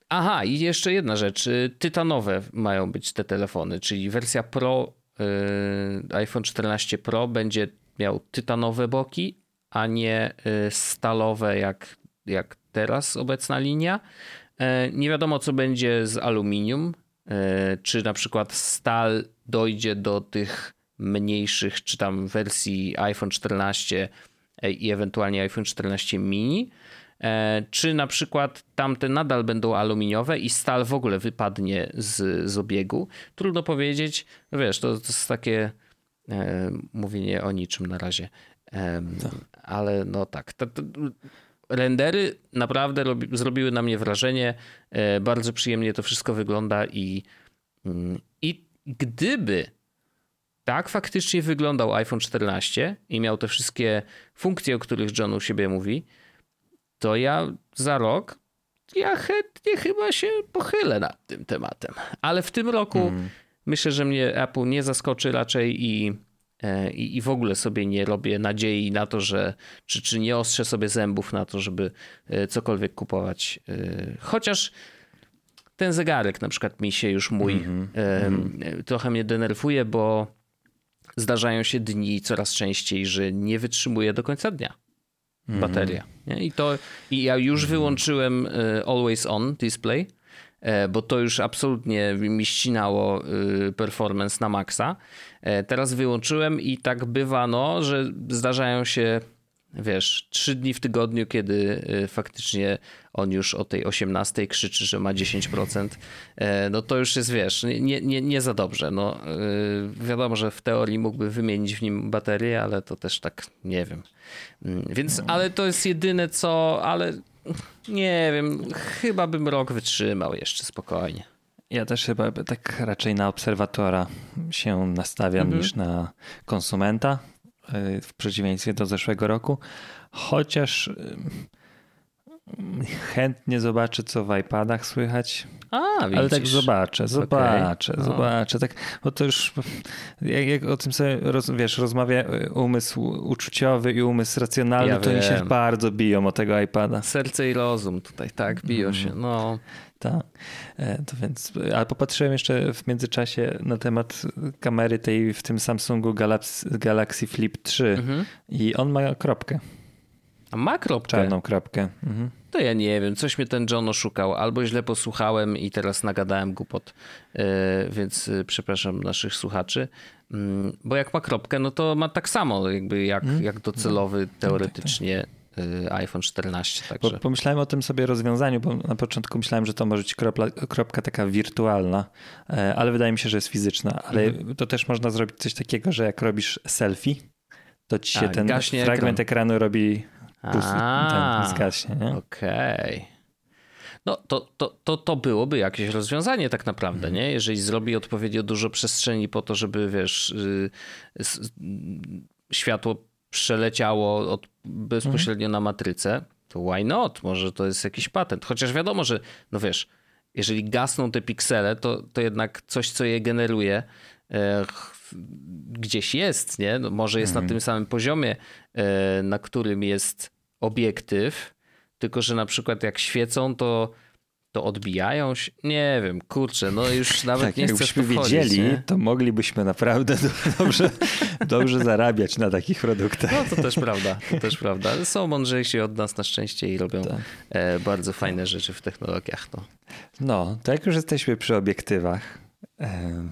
Aha, i jeszcze jedna rzecz. Tytanowe mają być te telefony, czyli wersja Pro Y, iPhone 14 Pro będzie miał tytanowe boki, a nie y, stalowe jak, jak teraz obecna linia. Y, nie wiadomo, co będzie z aluminium. Czy na przykład stal dojdzie do tych mniejszych, czy tam wersji iPhone 14 i ewentualnie iPhone 14 mini E, czy na przykład tamte nadal będą aluminiowe i stal w ogóle wypadnie z, z obiegu. Trudno powiedzieć. Wiesz, to, to jest takie e, mówienie o niczym na razie. E, ale no tak. To, to, rendery naprawdę robi, zrobiły na mnie wrażenie. E, bardzo przyjemnie to wszystko wygląda i, mm, i gdyby tak faktycznie wyglądał iPhone 14 i miał te wszystkie funkcje, o których John u siebie mówi, to ja za rok ja chętnie chyba się pochylę nad tym tematem. Ale w tym roku mm. myślę, że mnie Apple nie zaskoczy raczej i, e, i, i w ogóle sobie nie robię nadziei na to, że czy, czy nie ostrzę sobie zębów na to, żeby e, cokolwiek kupować. E, chociaż ten zegarek na przykład mi się już mój mm -hmm. trochę mnie denerwuje, bo zdarzają się dni coraz częściej, że nie wytrzymuje do końca dnia -hmm. bateria. I to i ja już mm wyłączyłem e, always on display, e, bo to już absolutnie mi ścinało e, performance na maksa. Teraz wyłączyłem i tak bywa, no, że zdarzają się wiesz, trzy dni w tygodniu, kiedy y, faktycznie on już o tej 18 krzyczy, że ma 10%, e, no to już jest, wiesz, nie, nie, nie za dobrze. No, y, wiadomo, że w teorii mógłby wymienić w nim baterię, ale to też tak nie wiem. Mm, więc, ale to jest jedyne co, ale nie wiem, chyba bym rok wytrzymał jeszcze spokojnie. Ja też chyba tak raczej na obserwatora się nastawiam mhm. niż na konsumenta. Y, w przeciwieństwie do zeszłego roku, chociaż y, chętnie zobaczę, co w iPadach słychać. A, Ale tak zobaczę, zobaczę, okay. zobaczę. Tak, bo to już jak, jak o tym sobie roz, wiesz, rozmawia y, umysł uczuciowy i umysł racjonalny, ja to oni się bardzo biją o tego iPada. Serce i rozum tutaj, tak, biją mm. się. No. Tak. E, to więc, ale popatrzyłem jeszcze w międzyczasie na temat kamery tej w tym Samsungu Galaxy, Galaxy Flip 3 mhm. i on ma kropkę. A ma kropkę? Czarną kropkę. Mhm. To ja nie wiem, coś mnie ten John oszukał, albo źle posłuchałem i teraz nagadałem głupot, e, więc e, przepraszam naszych słuchaczy. Mm, bo jak ma kropkę, no to ma tak samo jakby jak, mhm. jak docelowy no, tak, tak. Y, iPhone 14. Także. Pomyślałem o tym sobie rozwiązaniu, bo na początku myślałem, że to może być kropla, kropka taka wirtualna, e, ale wydaje mi się, że jest fizyczna. Ale mhm. to też można zrobić coś takiego, że jak robisz selfie, to ci się A, ten fragment ekran. ekranu robi pusty, ten zgaśnie. Okej. Okay. No to, to, to, to byłoby jakieś rozwiązanie tak naprawdę, mhm. nie? Jeżeli zrobi odpowiednio dużo przestrzeni po to, żeby wiesz, y, światło przeleciało od, bezpośrednio mhm. na matrycę, to why not? Może to jest jakiś patent. Chociaż wiadomo, że no wiesz, jeżeli gasną te piksele, to, to jednak coś, co je generuje, e, gdzieś jest, nie? No może jest mhm. na tym samym poziomie, e, na którym jest obiektyw, tylko że na przykład jak świecą, to to odbijają się? Nie wiem, kurczę, no już nawet tak, nie chcę Jakbyśmy wiedzieli, nie? to moglibyśmy naprawdę dobrze, dobrze zarabiać na takich produktach. No to też prawda, to też prawda. Są mądrzejsi od nas na szczęście i robią tak. E, bardzo fajne rzeczy w technologiach. No. no, to jak już jesteśmy przy obiektywach,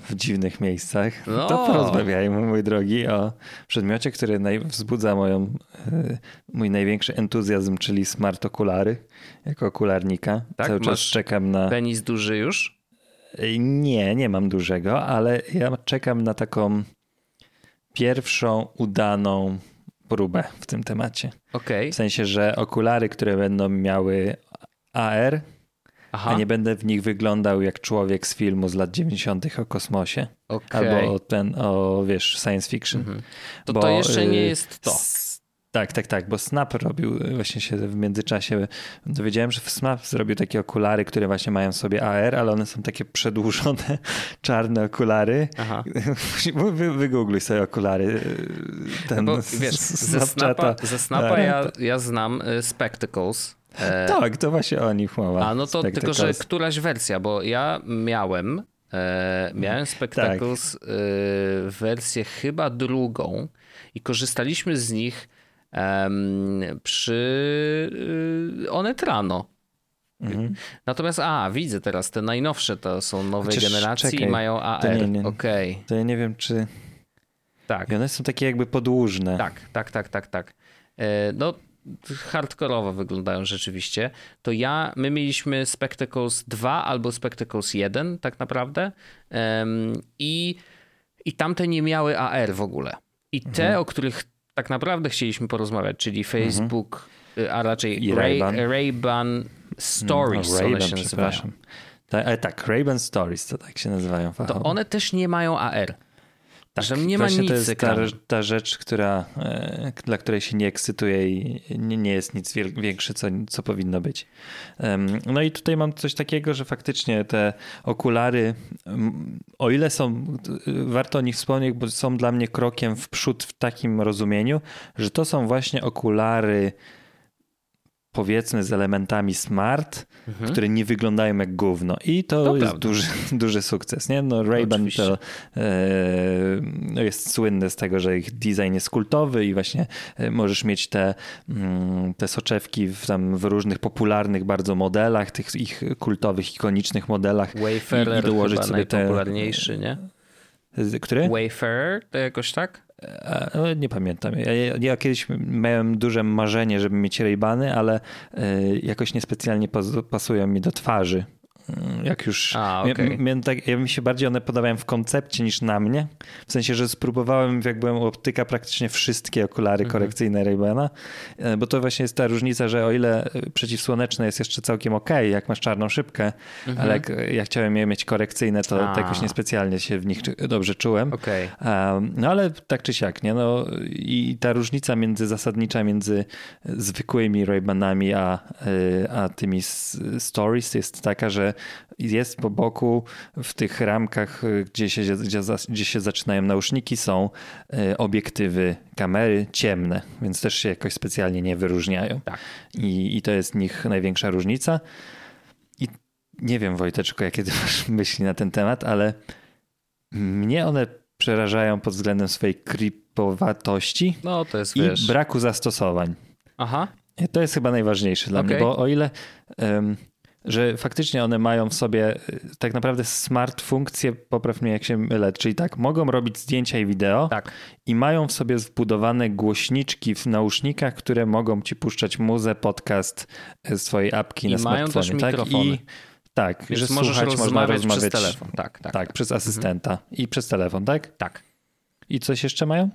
w dziwnych miejscach, no. to porozmawiajmy, mój drogi, o przedmiocie, który naj, wzbudza moją, e, mój największy entuzjazm, czyli smart okulary, jako okularnika. Tak? Cały czas czekam na... Penis duży już? E, nie, nie mam dużego, ale ja czekam na taką pierwszą udaną próbę w tym temacie. Okay. W sensie, że okulary, które będą miały AR, Aha. a nie będę w nich wyglądał jak człowiek z filmu z lat 90. o kosmosie. Okay. Albo o ten, o wiesz, science fiction. Mhm. To Bo, to jeszcze nie y, jest to. Tak, tak, tak, bo Snap robił właśnie się w międzyczasie, dowiedziałem, że Snap zrobił takie okulary, które właśnie mają sobie AR, ale one są takie przedłużone, czarne okulary. Aha. Wy, wygoogluj sobie okulary. Y, ten no bo, wiesz, ze Snapa, ze Snapa ja, ja znam y, Spectacles, E, tak, to właśnie o nich mowa. A no to tylko, że któraś wersja, bo ja miałem, e, miałem Spectacles tak. e, wersję chyba drugą i korzystaliśmy z nich przy e, Onetrano. Mhm. Natomiast, a, widzę teraz, te najnowsze to są nowej Chociaż, generacji czekaj, i mają AR. To nie, nie, okay. to ja nie wiem, czy... Tak. I one są takie jakby podłużne. Tak, tak, tak, tak, tak. E, no hardkorowo wyglądają rzeczywiście, to ja, my mieliśmy Spectacles 2 albo Spectacles 1 tak naprawdę um, i, i tamte nie miały AR w ogóle. I te, mhm. o których tak naprawdę chcieliśmy porozmawiać, czyli mhm. Facebook, mhm. a raczej Ray-Ban, Ray Stories, no, one się nazywają. Tak, tak, Ray-Ban Stories to tak się nazywają. To one też nie mają AR. Tak, że nie ma nic. To jest ta, ta, rzecz, która, e, dla której się nie ekscytuje i nie, nie jest nic większe, co, co powinno być. No i tutaj mam coś takiego, że faktycznie te okulary, o ile są, warto o nich wspomnieć, bo są dla mnie krokiem w przód w takim rozumieniu, że to są właśnie okulary powiedzmy z elementami smart, mhm. które nie wyglądają jak gówno. I to, to jest duży, duży sukces. Nie? No, Ray-Ban to e, jest słynne z tego, że ich design jest kultowy i właśnie e, możesz mieć te, mm, te soczewki w, tam w różnych popularnych bardzo modelach, tych ich kultowych, ikonicznych modelach. Wayfarer i, i dołożyć sobie najpopularniejszy, te, nie? Który? Wayfarer, to jakoś tak? No, nie pamiętam. Ja, ja, kiedyś miałem duże marzenie, żeby mieć Ray-Bany, ale e, jakoś niespecjalnie pasują mi do twarzy. Mm, jak już. A, okay. ja, tak, ja mi się bardziej one podobają w koncepcie niż na mnie. W sensie, że spróbowałem, jak byłem u optyka, praktycznie wszystkie okulary mhm. korekcyjne Ray-Bana, e, bo to właśnie jest ta różnica, że o ile e, przeciwsłoneczne jest jeszcze całkiem ok, jak masz czarną szybkę, mhm. ale jak ja chciałem je mieć korekcyjne, to, to jakoś niespecjalnie się w nich dobrze czułem. Okay. No ale tak czy siak, nie? No, I ta różnica między zasadnicza między zwykłymi Ray-Banami a, e, a tymi stories jest taka, że jest po boku w tych ramkach, y, gdzie się, gdzie, gdzie się zaczynają nauszniki, są y, obiektywy kamery ciemne, więc też się jakoś specjalnie nie wyróżniają. Tak. I, I to jest nich największa różnica. I nie wiem, Wojteczko, jakie ty masz myśli na ten temat, ale mnie one przerażają pod względem swojej kripowatości no, to jest, i wiesz... braku zastosowań. Aha. To jest chyba najważniejsze dla okay. mnie, bo o ile um, że faktycznie one mają w sobie y, tak naprawdę smart funkcje, popraw mnie jak się mylę, czyli tak, mogą robić zdjęcia i wideo tak. i mają w sobie wbudowane głośniczki w nausznikach, które mogą ci puszczać muzę, podcast z twojej apki I na mają smartfonie. Też tak? I tak, Więc że możesz słuchać, można rozmawiać przez telefon. Tak, tak, tak, przez asystenta mhm. i przez telefon, tak? Tak. I coś jeszcze mają?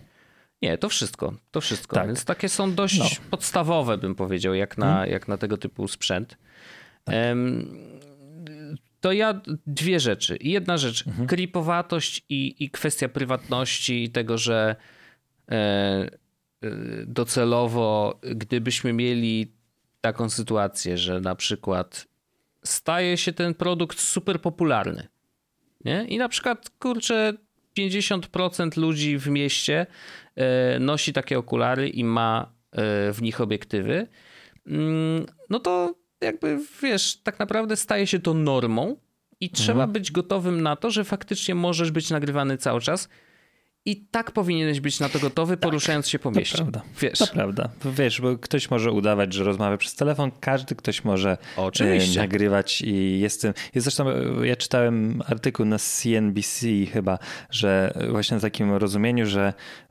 Nie, to wszystko. To wszystko. Tak. Więc takie są dość no. podstawowe, bym powiedział, jak na, hmm. jak na tego typu sprzęt. Tak. To ja dwie rzeczy. Jedna rzecz, mhm. klipowatość i, i kwestia prywatności i tego, że e, e, docelowo, gdybyśmy mieli taką sytuację, że na przykład staje się ten produkt super popularny. Nie? I na przykład, kurczę, 50% ludzi w mieście e, nosi takie okulary i ma w nich obiektywy. Mm, no to jakby wiesz, tak naprawdę staje się to normą i trzeba mhm. być gotowym na to, że faktycznie możesz być nagrywany cały czas i tak powinieneś być na to gotowy, tak, poruszając się po mieście. To prawda. Wiesz. To prawda. Wiesz, bo ktoś może udawać, że rozmawia przez telefon, każdy ktoś może Oczywiście. E, nagrywać i jestem. Jest zresztą, e, ja czytałem artykuł na CNBC chyba, że właśnie w takim rozumieniu, że, e,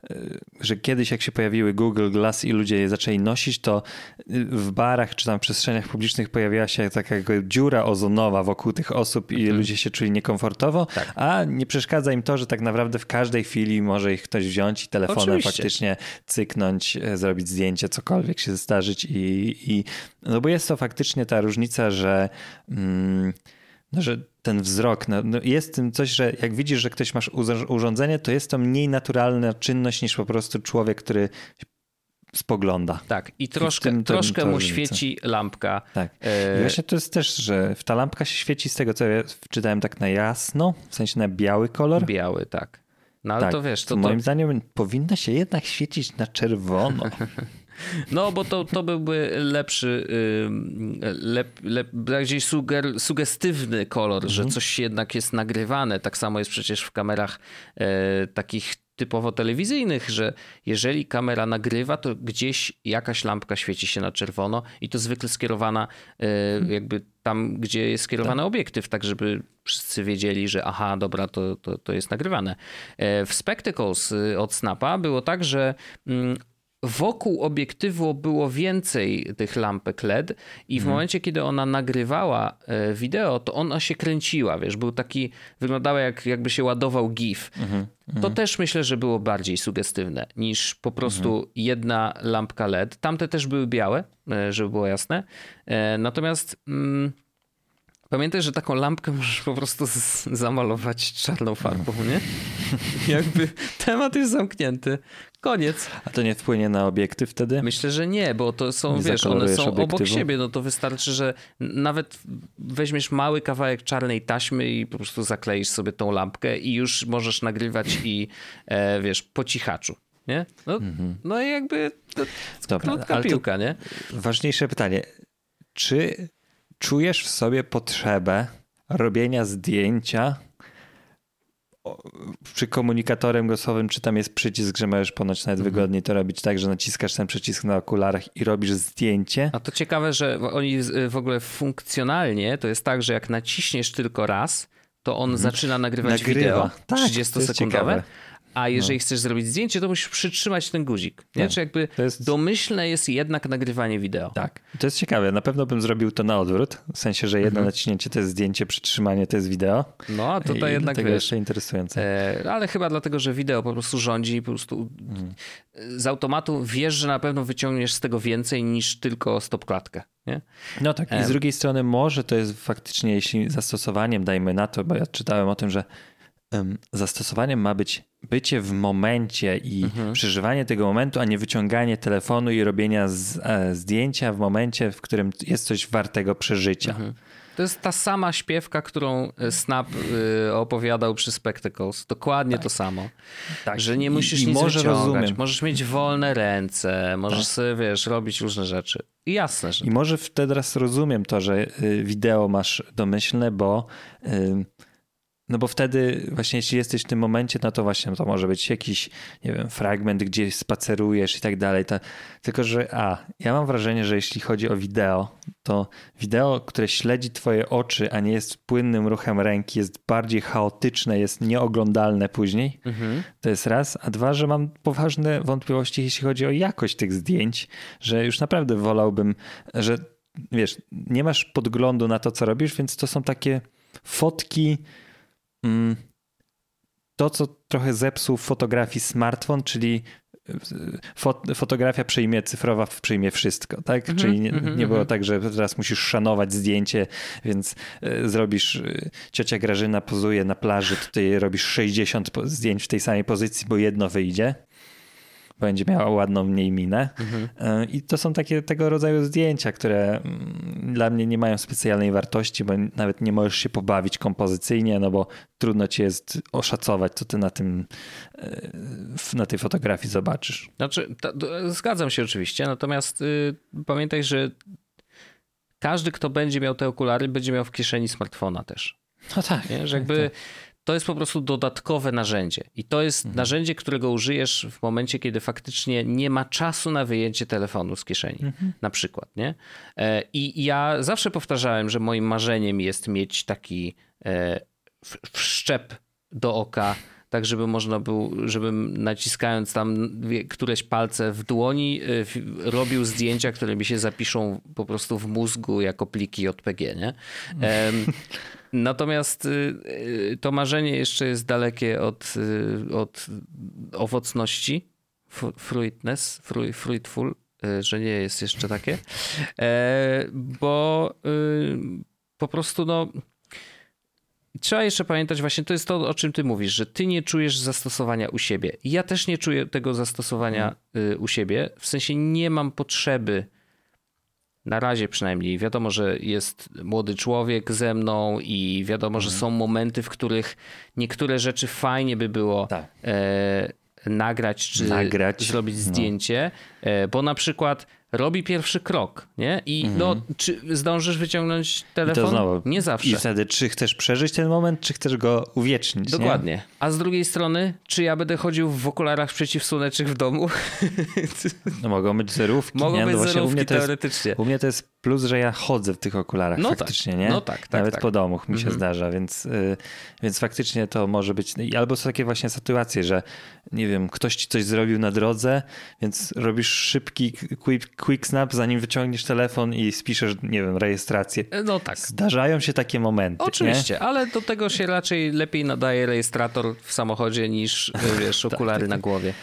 że kiedyś jak się pojawiły Google Glass i ludzie je zaczęli nosić, to w barach czy tam przestrzeniach publicznych pojawiła się taka dziura ozonowa wokół tych osób i mhm. ludzie się czuli niekomfortowo, tak. a nie przeszkadza im to, że tak naprawdę w każdej chwili może ich ktoś wziąć i telefonem Oczywiście. faktycznie cyknąć, e, zrobić zdjęcie, cokolwiek się zdarzyć i, i no bo jest to faktycznie ta różnica, że mm, no, że ten wzrok, no, no jest tym coś, że jak widzisz, że ktoś masz urządzenie, to jest to mniej naturalna czynność niż po prostu człowiek, który spogląda. Tak, i troszkę, I tym, troszkę mu świeci lampka. Tak. I właśnie to jest też, że ta lampka się świeci z tego, co ja czytałem tak na jasno, w sensie na biały kolor. Biały, tak. No ale tak, to wiesz, to, moim to... zdaniem powinna się jednak świecić na czerwono. No, bo to, to byłby lepszy, lep, lep, bardziej suger, sugestywny kolor, mhm. że coś jednak jest nagrywane. Tak samo jest przecież w kamerach e, takich typowo telewizyjnych, że jeżeli kamera nagrywa, to gdzieś jakaś lampka świeci się na czerwono i to zwykle skierowana e, mhm. jakby tam, gdzie jest skierowany tak. obiektyw, tak żeby wszyscy wiedzieli, że aha, dobra, to, to, to jest nagrywane. E, w Spectacles y, od Snapa było tak, że mm, wokół obiektywu było więcej tych lampek LED i w mhm. momencie, kiedy ona nagrywała e, wideo, to ona się kręciła, wiesz, był taki, wyglądała jak, jakby się ładował GIF. Mhm. To mhm. też myślę, że było bardziej sugestywne niż po prostu jedna lampka LED. Tamte też były białe, e, żeby było jasne. E, natomiast... Mm, Pamiętaj, że taką lampkę możesz po prostu zamalować czarną farbą, nie? Jakby temat jest zamknięty. Koniec. A to nie wpłynie na obiektyw wtedy? Myślę, że nie, bo to są, nie wiesz, one są obiektywu? obok siebie. No to wystarczy, że nawet weźmiesz mały kawałek czarnej taśmy i po prostu zakleisz sobie tą lampkę i już możesz nagrywać i e, wiesz, po cichaczu. Nie? No, -hmm. no i jakby to Dobra, piłka, nie? Ważniejsze pytanie czy czujesz w sobie potrzebę robienia zdjęcia przy komunikatorem głosowym, czy tam jest przycisk, że możesz ponoć nawet mhm. wygodniej to robić tak, że naciskasz ten przycisk na okularach i robisz zdjęcie. A to ciekawe, że oni w ogóle funkcjonalnie to jest tak, że jak naciśniesz tylko raz, to on mhm. zaczyna nagrywać Nagrywa. wideo tak, 30-sekundowe. A jeżeli no. chcesz zrobić zdjęcie, to musisz przytrzymać ten guzik. Nie? Tak. Czy jakby jest... domyślne jest jednak nagrywanie wideo. Tak. To jest ciekawe. Na pewno bym zrobił to na odwrót. W sensie, że jedno mhm. naciśnięcie to jest zdjęcie, przytrzymanie to jest wideo. No, a tutaj I jednak wiesz, jeszcze interesujące. E, ale chyba dlatego, że wideo po prostu rządzi, po prostu mhm. z automatu wiesz, że na pewno wyciągniesz z tego więcej niż tylko stopklatkę. Nie? No tak. I z drugiej strony może to jest faktycznie, jeśli zastosowaniem dajmy na to, bo ja czytałem o tym, że zastosowaniem ma być bycie w momencie i mhm. przeżywanie tego momentu, a nie wyciąganie telefonu i robienia z, e, zdjęcia w momencie, w którym jest coś wartego przeżycia. Mhm. To jest ta sama śpiewka, którą e, Snap y, opowiadał przy Spectacles. Dokładnie tak. to samo. Tak. Że nie musisz I, nic może wyciągać. Rozumiem. Możesz mieć wolne ręce, możesz tak. sobie, wiesz, robić różne rzeczy. I jasne, że... I może wtedy teraz rozumiem to, że y, wideo masz domyślne, bo... Y, no bo wtedy właśnie jeśli jesteś w tym momencie, no to właśnie to może być jakiś, nie wiem, fragment, gdzie spacerujesz i tak dalej. Tylko, że a, ja mam wrażenie, że jeśli chodzi o wideo, to wideo, które śledzi twoje oczy, a nie jest płynnym ruchem ręki, jest bardziej chaotyczne, jest nieoglądalne później. Mhm. To jest raz. A dwa, że mam poważne wątpliwości, jeśli chodzi o jakość tych zdjęć, że już naprawdę wolałbym, że wiesz, nie masz podglądu na to, co robisz, więc to są takie fotki to, co trochę zepsuł w fotografii smartfon, czyli e, fotografia przyjmie cyfrowa, przyjmie wszystko, tak? Mm -hmm, Czyli nie, mm -hmm, było mhm. tak, że teraz musisz szanować zdjęcie, więc e, zrobisz, e, ciocia Grażyna pozuje na plaży, tutaj robisz 60 zdjęć w tej samej pozycji, bo jedno wyjdzie będzie miała ładną mniej minę. Mhm. E, I to są takie tego rodzaju zdjęcia, które mm, dla mnie nie mają specjalnej wartości, bo nawet nie możesz się pobawić kompozycyjnie, no bo trudno ci jest oszacować, co ty na tym e, na tej fotografii zobaczysz. Znaczy, to, to, zgadzam się oczywiście, natomiast y, pamiętaj, że każdy, kto będzie miał te okulary, będzie miał w kieszeni smartfona też. No tak. Nie? Że jakby tak to jest po prostu dodatkowe narzędzie. I to jest mhm. narzędzie, którego użyjesz w momencie, kiedy faktycznie nie ma czasu na wyjęcie telefonu z kieszeni, mhm. na przykład. Nie? E, I ja zawsze powtarzałem, że moim marzeniem jest mieć taki e, wszczep do oka, tak żeby można było, żebym naciskając tam któreś palce w dłoni e, robił zdjęcia, które mi się zapiszą po prostu w mózgu jako pliki JPG, nie? Natomiast y, y, to marzenie jeszcze jest dalekie od, y, od owocności, fruitness, fruitful, że nie jest jeszcze takie, e, bo po prostu no Trzeba jeszcze pamiętać, właśnie to jest to, o czym ty mówisz, że ty nie czujesz zastosowania u siebie. Ja też nie czuję tego zastosowania u siebie. W sensie nie mam potrzeby na razie przynajmniej. Wiadomo, że jest młody człowiek ze mną i wiadomo, mhm. że są momenty, w których niektóre rzeczy fajnie by było tak. e, nagrać czy nagrać. zrobić no. zdjęcie, no. E, bo na przykład robi pierwszy krok, nie? I mhm. no, czy zdążysz wyciągnąć telefon? Znowu, nie zawsze. I wtedy, czy chcesz przeżyć ten moment, czy chcesz go uwiecznić, Dokładnie. Nie? A z drugiej strony, czy ja będę chodził w okularach przeciwsłonecznych w domu? No mogą być zerówki. Mogą nie? być no zerówki u mnie teoretycznie. Jest, u mnie to jest plus, że ja chodzę w tych okularach no tak. faktycznie, tak. nie? No tak, tak Nawet tak. po domu mi się mhm. zdarza, więc, y, więc faktycznie to może być... Albo są takie właśnie sytuacje, że nie wiem, ktoś ci coś zrobił na drodze, więc robisz szybki quick, quick snap, zanim wyciągniesz telefon i spiszesz, nie wiem, rejestrację. No tak. Zdarzają się takie momenty. Oczywiście, nie? ale do tego się raczej lepiej nadaje rejestrator w samochodzie niż, wiesz, tak, okulary na głowie.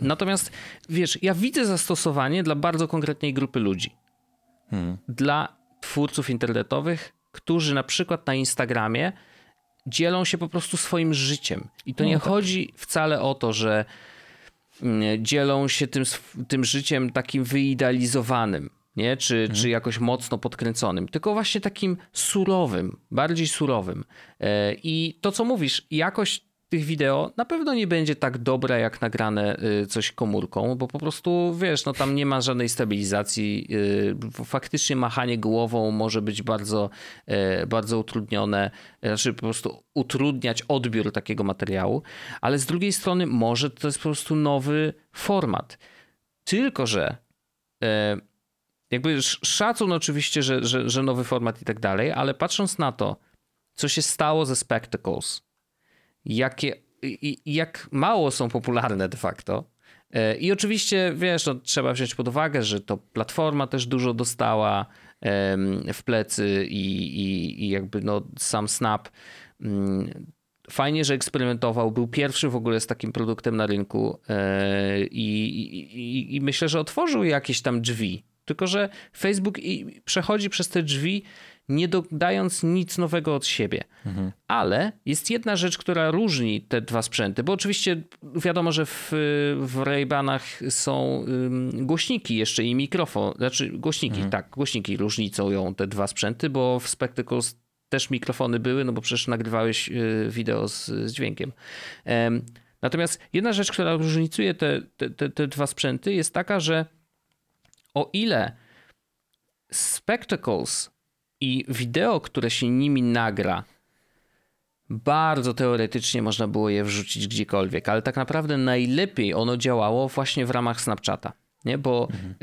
natomiast, wiesz, ja widzę zastosowanie dla bardzo konkretnej grupy ludzi. Hmm. Dla twórców internetowych, którzy na przykład na Instagramie dzielą się po prostu swoim życiem. I to no, nie tak. chodzi wcale o to, że dzielą się tym, tym życiem takim wyidealizowanym, nie? Czy, mhm. czy jakoś mocno podkręconym, tylko właśnie takim surowym, bardziej surowym. E, I to, co mówisz, jakość tych wideo na pewno nie będzie tak dobre jak nagrane y, coś komórką, bo po prostu wiesz, no tam nie ma żadnej stabilizacji. Y, faktycznie machanie głową może być bardzo, y, bardzo utrudnione, znaczy po prostu utrudniać odbiór takiego materiału, ale z drugiej strony może to jest po prostu nowy format. Tylko, że jakby szacun oczywiście, że, że, że nowy format i tak dalej, ale patrząc na to, co się stało ze Spectacles, jakie, jak mało są popularne de facto. E, I oczywiście, wiesz, no, trzeba wziąć pod uwagę, że to platforma też dużo dostała w plecy i, i, i jakby no, sam Snap mm, fajnie, że eksperymentował. Był pierwszy w ogóle z takim produktem na rynku e, i, i, i myślę, że otworzył jakieś tam drzwi. Tylko, że Facebook przechodzi przez te drzwi nie dodając nic nowego od siebie. Mhm. Ale jest jedna rzecz, która różni te dwa sprzęty, bo oczywiście wiadomo, że w, w Ray-Banach są głośniki jeszcze i mikrofon, znaczy głośniki, mhm. tak, głośniki różnicują te dwa sprzęty, bo w Spectacles też mikrofony były, no bo przecież nagrywałeś y, wideo z, z dźwiękiem. Natomiast jedna rzecz, która różnicuje te, te, te, te dwa sprzęty jest taka, że o ile Spectacles i wideo, które się nimi nagra, bardzo teoretycznie można było je wrzucić gdziekolwiek, ale tak naprawdę najlepiej ono działało właśnie w ramach Snapchata, nie? bo mhm.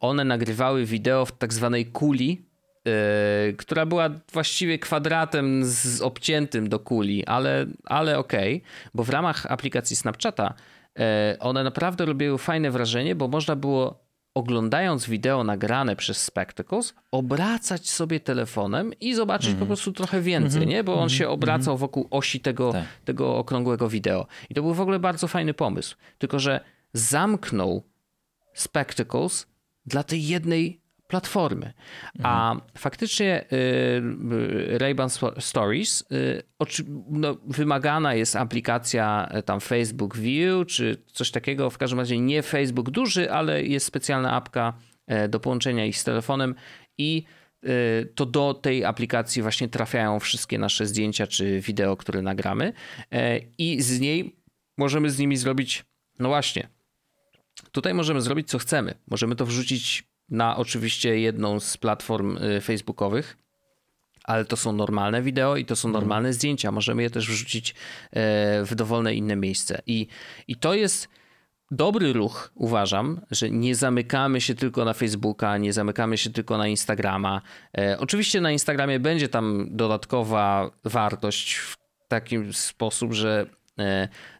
one nagrywały wideo w tak zwanej kuli, e, która była właściwie kwadratem z obciętym do kuli, ale, ale okej, okay, bo w ramach aplikacji Snapchata e, one naprawdę robiły fajne wrażenie, bo można było oglądając wideo nagrane przez Spectacles, obracać sobie telefonem i zobaczyć mm. po mhm. prostu trochę więcej, mm -hmm. nie? Bo on mm -hmm. się obracał mhm. wokół osi tego, tak. tego okrągłego wideo. I to był w ogóle bardzo fajny pomysł. Tylko, że zamknął Spectacles dla tej jednej platformy. A mhm. faktycznie y, y, Ray-Ban Stories y, no, wymagana jest aplikacja tam Facebook View czy coś takiego. W każdym razie nie Facebook duży, ale jest specjalna apka do połączenia ich z telefonem i to do tej aplikacji właśnie trafiają wszystkie nasze zdjęcia czy wideo, które nagramy i z niej możemy z nimi zrobić, no właśnie, tutaj możemy zrobić co chcemy. Możemy to wrzucić na oczywiście jedną z platform y, facebookowych, ale to są normalne wideo i to są mhm. normalne zdjęcia. Możemy je też wrzucić e, w dowolne inne miejsce. I, i to jest dobry ruch, uważam, że nie zamykamy się tylko na Facebooka, nie zamykamy się tylko na Instagrama. E, oczywiście na Instagramie będzie tam dodatkowa wartość w taki sposób, że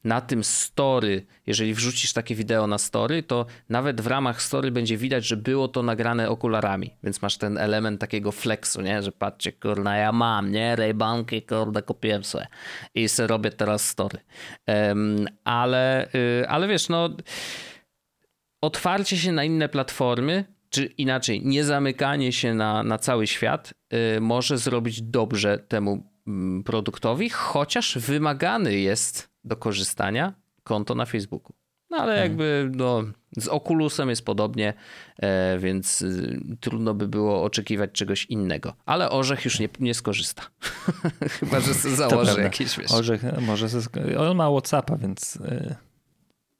na tym story, jeżeli wrzucisz takie wideo na story, to nawet w ramach story będzie widać, że było to nagrane okularami, więc masz ten element takiego flexu, nie? że patrzcie, kurna, ja mam, nie, Raybanki, kurde, kupiłem sobie i sobie robię teraz story. Ale, y, ale wiesz, no otwarcie się na inne platformy, czy inaczej, nie zamykanie się na, na cały świat y, może zrobić dobrze temu produktowi, chociaż wymagany jest do korzystania konto na Facebooku. No ale mhm. jakby no, z Oculusem jest podobnie, e, więc y, trudno by było oczekiwać czegoś innego. Ale Orzech już nie, nie skorzysta. Chyba, że sobie założy jakieś, wiesz. Orzech może... On ma Whatsappa, więc... Y,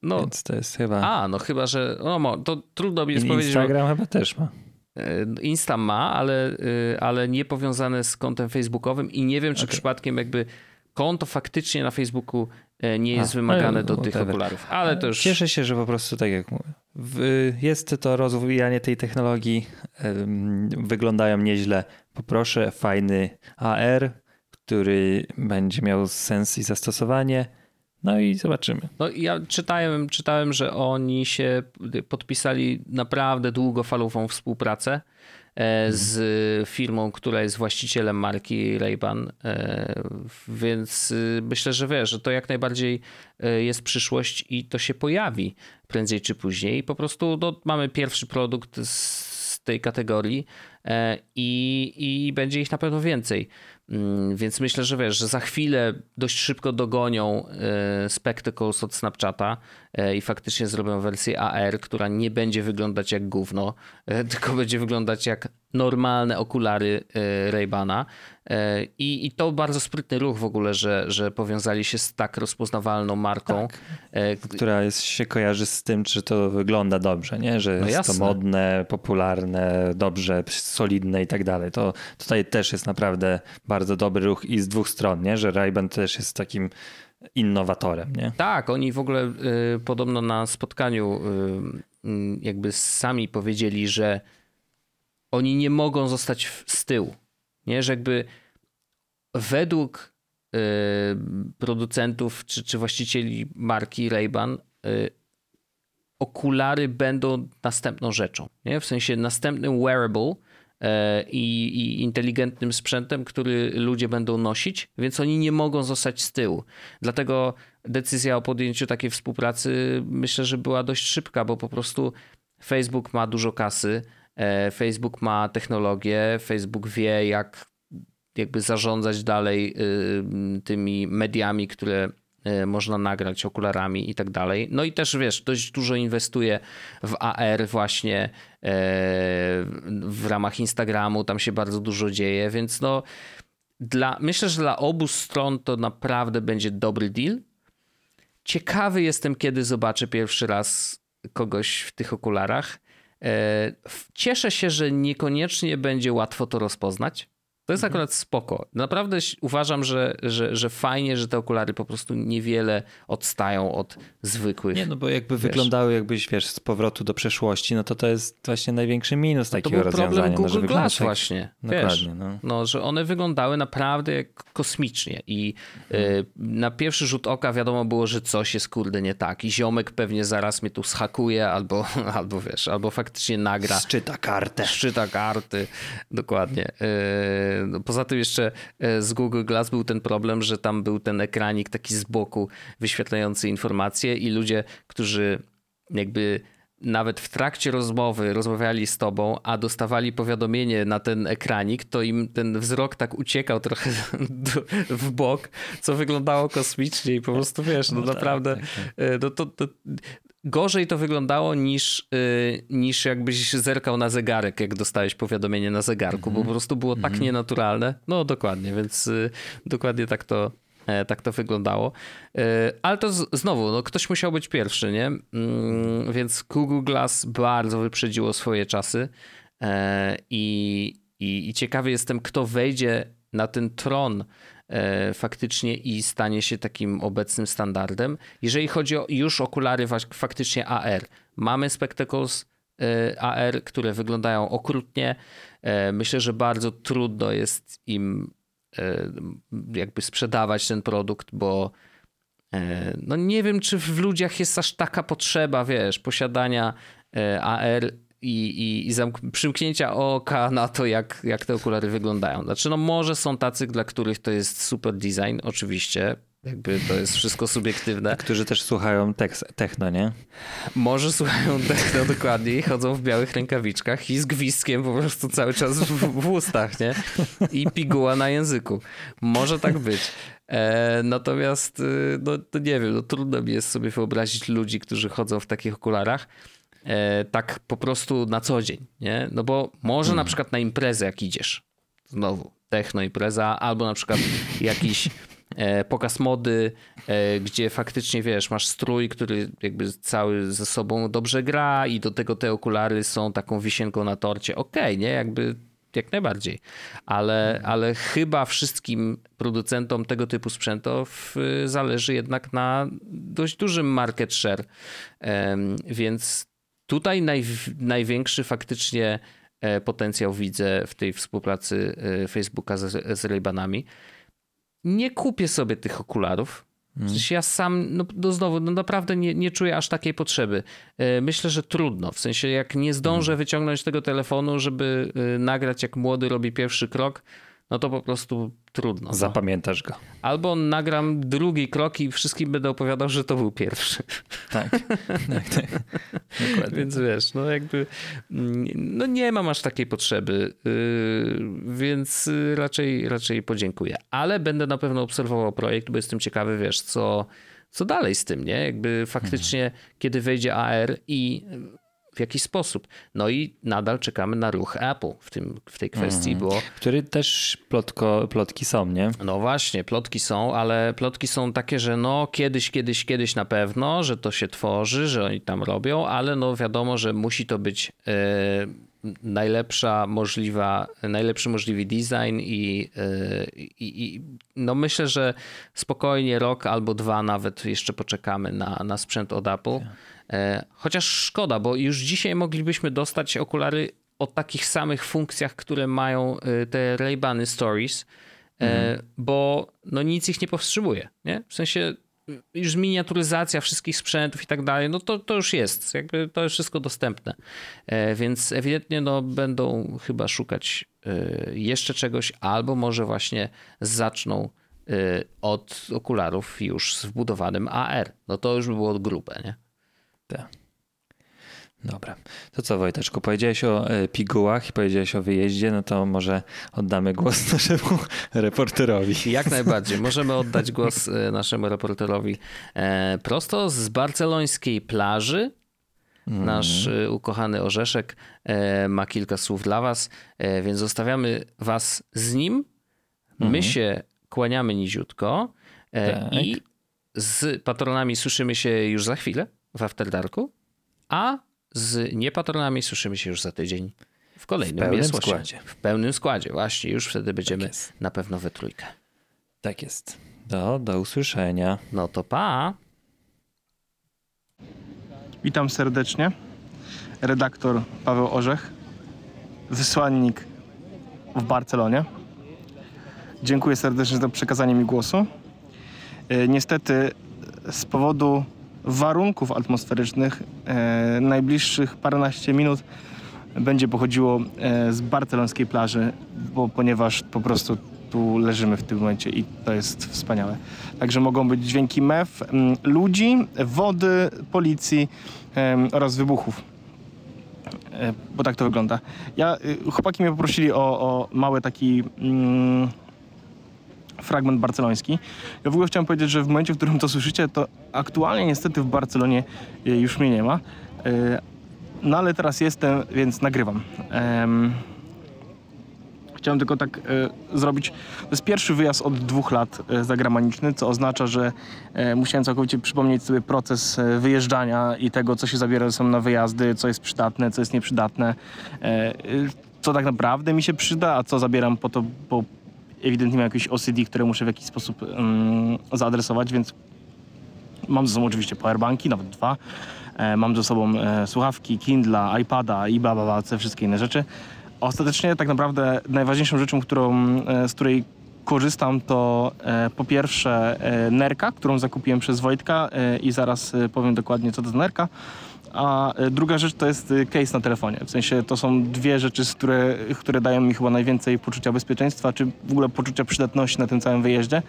no, więc to jest chyba... A, no chyba, że... No, to trudno mi jest powiedzieć... Instagram bo... chyba też ma. E, Insta ma, ale, y, ale nie powiązane z kontem facebookowym i nie wiem, czy okay. przypadkiem jakby konto faktycznie na Facebooku e, nie jest A, wymagane do tych okularów. Ale to już... Cieszę się, że po prostu tak jak mówię, jest to rozwijanie tej technologii, wyglądają nieźle. Poproszę fajny AR, który będzie miał sens i zastosowanie. No i zobaczymy. No ja czytałem, czytałem, że oni się podpisali naprawdę długofalową współpracę E, z firmą, która jest właścicielem marki Ray-Ban, e, więc y, myślę, że wiesz, że to jak najbardziej e, jest przyszłość i to się pojawi prędzej czy później. Po prostu no, mamy pierwszy produkt z tej kategorii i, i będzie ich na pewno więcej. Mm, więc myślę, że wiesz, że za chwilę dość szybko dogonią e, Spectacles od Snapchata e, i faktycznie zrobią wersję AR, która nie będzie wyglądać jak gówno, e, tylko będzie wyglądać jak normalne okulary Raybana. I, I to bardzo sprytny ruch w ogóle, że, że powiązali się z tak rozpoznawalną marką. Tak, która jest, się kojarzy z tym, czy to wygląda dobrze, nie? że no jest to modne, popularne, dobrze, solidne i tak dalej. To tutaj też jest naprawdę bardzo dobry ruch i z dwóch stron, nie? że Ray-Ban też jest takim innowatorem. Nie? Tak, oni w ogóle y, podobno na spotkaniu y, jakby sami powiedzieli, że oni nie mogą zostać w, z tyłu. Nie, że jakby według y, producentów czy, czy właścicieli marki Ray-Ban y, okulary będą następną rzeczą. Nie? W sensie następnym wearable E, i, i, inteligentnym sprzętem, który ludzie będą nosić, więc oni nie mogą zostać z tyłu. Dlatego decyzja o podjęciu takiej współpracy myślę, że była dość szybka, bo po prostu Facebook ma dużo kasy, Facebook ma technologię, Facebook wie, jak jakby zarządzać dalej y, tymi mediami, które E, można nagrać okularami i tak dalej. No i też wiesz, dość dużo inwestuje w AR właśnie e, w ramach Instagramu, tam się bardzo dużo dzieje, więc no dla, myślę, że dla obu stron to naprawdę będzie dobry deal. Ciekawy jestem, kiedy zobaczę pierwszy raz kogoś w tych okularach. E, cieszę się, że niekoniecznie będzie łatwo to rozpoznać to jest mhm. akurat spoko. Naprawdę uważam, że, że, że fajnie, że te okulary po prostu niewiele odstają od zwykłych. Nie, no bo jakby wiesz. wyglądały jakbyś, wiesz, z powrotu do przeszłości, no to to jest właśnie największy minus no takiego to był rozwiązania. problem no, Google no, Glass właśnie. Wiesz, no. no. że one wyglądały naprawdę jak kosmicznie i mhm. y, na pierwszy rzut oka wiadomo było, że coś jest kurde nie tak i ziomek pewnie zaraz mnie tu schakuje albo, albo wiesz, albo faktycznie nagra. Szczyta kartę. Szczyta karty, dokładnie. No, poza tym jeszcze e, z Google Glass był ten problem, że tam był ten ekranik taki z boku wyświetlający informacje i ludzie, którzy jakby nawet w trakcie rozmowy rozmawiali z tobą, a dostawali powiadomienie na ten ekranik, to im ten wzrok tak uciekał trochę w bok, co wyglądało kosmicznie i po prostu wiesz, no, no tak, naprawdę tak, tak. E, no to, to, gorzej to wyglądało niż, yy, niż jakbyś zerkał na zegarek, jak dostałeś powiadomienie na zegarku, mm -hmm. bo po prostu było mm -hmm. tak mhm. nienaturalne. No dokładnie, więc yy, dokładnie tak to, yy, tak to wyglądało. Y, ale to z, znowu, no, ktoś musiał być pierwszy, nie? Mm, więc Google Glass bardzo wyprzedziło swoje czasy e, i, i, i ciekawy jestem, kto wejdzie na ten tron E, faktycznie i stanie się takim obecnym standardem. Jeżeli chodzi o już okulary faktycznie AR, mamy Spectacles e, AR, które wyglądają okrutnie. E, myślę, że bardzo trudno jest im jakby sprzedawać ten produkt, bo no nie wiem, czy w ludziach jest aż taka potrzeba, wiesz, posiadania AR i, i, i przymknięcia oka na to, jak, jak te okulary wyglądają. Znaczy, no może są tacy, dla których to jest super design, oczywiście, jakby to jest wszystko subiektywne. Którzy też słuchają techno, nie? Może słuchają techno dokładnie i chodzą w białych rękawiczkach i z gwizdkiem po prostu cały czas w, w ustach, nie? I piguła na języku. Może tak być. E, natomiast, y, no, to nie wiem, no, trudno mi jest sobie wyobrazić ludzi, którzy chodzą w takich okularach. E, tak po prostu na co dzień, nie? No bo może hmm. na przykład na imprezę jak idziesz, znowu techno impreza, albo na przykład jakiś e, pokaz mody, e, gdzie faktycznie wiesz, masz strój, który jakby cały ze sobą dobrze gra i do tego te okulary są taką wisienką na torcie. Okej, okay, nie? Jakby jak najbardziej. Ale, hmm. ale chyba wszystkim producentom tego typu sprzętów zależy jednak na dość dużym market share. Więc Tutaj naj, największy faktycznie e, potencjał widzę w tej współpracy e, Facebooka z, z Ray-Banami. Nie kupię sobie tych okularów. W sensie ja sam, no, no znowu, no naprawdę nie, nie czuję aż takiej potrzeby. E, myślę, że trudno. W sensie, jak nie zdążę hmm. wyciągnąć tego telefonu, żeby nagrać, jak młody robi pierwszy krok, no to po prostu trudno. No. Zapamiętasz go. Albo nagram drugi krok i wszystkim będę opowiadał, że to był pierwszy. Tak, tak, tak. Dokładnie. Więc wiesz, no jakby no nie mam aż takiej potrzeby, yy, więc raczej, raczej podziękuję. Ale będę na pewno obserwował projekt, bo jestem ciekawy, wiesz, co, co dalej z tym, nie? Jakby faktycznie, hmm. kiedy wejdzie AR i w jaki sposób. No i nadal czekamy na ruch Apple w, tym, w tej kwestii, mm. bo... Który też plotko, plotki są, nie? No właśnie, plotki są, ale plotki są takie, że no kiedyś, kiedyś, kiedyś na pewno, że to się tworzy, że oni tam robią, ale no wiadomo, że musi to być... Yy, najlepsza możliwa, najlepszy możliwy design i, i, i, no myślę, że spokojnie rok albo dwa nawet jeszcze poczekamy na, na sprzęt od Apple. E, chociaż szkoda, bo już dzisiaj moglibyśmy dostać okulary o takich samych funkcjach, które mają e, te Ray-Bany Stories, e, mhm. bo no nic ich nie powstrzymuje. Nie? W sensie już miniaturyzacja wszystkich sprzętów i tak dalej, no to, to już jest, jakby to jest wszystko dostępne. Więc ewidentnie no, będą chyba szukać jeszcze czegoś, albo może właśnie zaczną od okularów już z wbudowanym AR. No to już by było grube, nie? Tak. Dobra. To co Wojteczku, powiedziałeś o e, pigułach i powiedziałeś o wyjeździe, no to może oddamy głos naszemu reporterowi. Jak najbardziej. Możemy oddać głos e, naszemu reporterowi e, prosto z barcelońskiej plaży. Nasz mm. ukochany Orzeszek ma kilka słów dla was, więc zostawiamy was z nim. My mm. się kłaniamy niziutko tak. i z patronami słyszymy się już za chwilę w Afterdarku, a z niepatronami słyszymy się już za tydzień w kolejnym w pełnym składzie. W pełnym składzie, właśnie. Już wtedy będziemy tak na pewno we trójkę. Tak jest. Do, do usłyszenia. No to pa. Witam serdecznie. Redaktor Paweł Orzech, wysłannik w Barcelonie. Dziękuję serdecznie za przekazanie mi głosu. E, niestety z powodu warunków atmosferycznych e, najbliższych paręnaście minut będzie pochodziło e, z barcelońskiej plaży, bo ponieważ po prostu tu leżymy w tym momencie i to jest wspaniałe. Także mogą być dźwięki mew, m, ludzi, wody, policji e, oraz wybuchów. E, bo tak to wygląda. Ja, y, chłopaki mnie poprosili o, o mały taki mm, fragment barceloński. Ja w ogóle chciałem powiedzieć, że w momencie, w którym to słyszycie, to aktualnie niestety w Barcelonie e, już mnie nie ma. E, no ale teraz jestem, więc nagrywam. Chciałem tylko tak e, zrobić. To jest pierwszy wyjazd od dwóch lat zagraniczny, co oznacza, że musiałem całkowicie przypomnieć sobie proces wyjeżdżania i tego, co się zabiera ze na wyjazdy, co jest przydatne, co jest nieprzydatne, co tak naprawdę mi się przyda, a co zabieram po to, bo ewidentnie mam jakieś OCD, które muszę w jakiś sposób um, zaadresować, więc mam ze sobą oczywiście powerbanki, nawet dwa. E, mam ze sobą e, słuchawki, Kindla, iPada i bla, bla, bla, te wszystkie inne rzeczy. Ostatecznie tak naprawdę najważniejszą rzeczą, którą, e, z której korzystam to e, po pierwsze e, nerka, którą zakupiłem przez Wojtka e, i zaraz powiem dokładnie co to za nerka. A druga rzecz to jest case na telefonie. W sensie to są dwie rzeczy, które, które dają mi chyba najwięcej poczucia bezpieczeństwa, czy w ogóle poczucia przydatności na tym całym wyjeździe.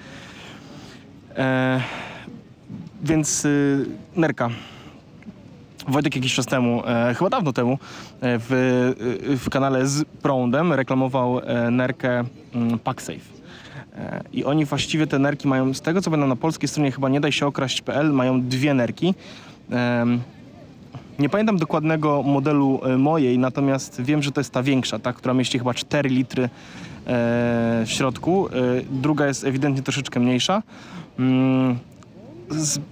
E, więc y, nerka. Wojtek jakiś czas temu, e, chyba dawno temu, e, w, y, w kanale z prądem reklamował e, nerkę mm, PackSafe. E, I oni właściwie te nerki mają, z tego co będą na polskiej stronie chyba nie daj się okraść.pl, mają dwie nerki. Nie pamiętam dokładnego modelu e, mojej, natomiast wiem, że to jest ta większa, ta, która mieści chyba 4 litry e, w środku. E, druga jest ewidentnie troszeczkę mniejsza. Mm,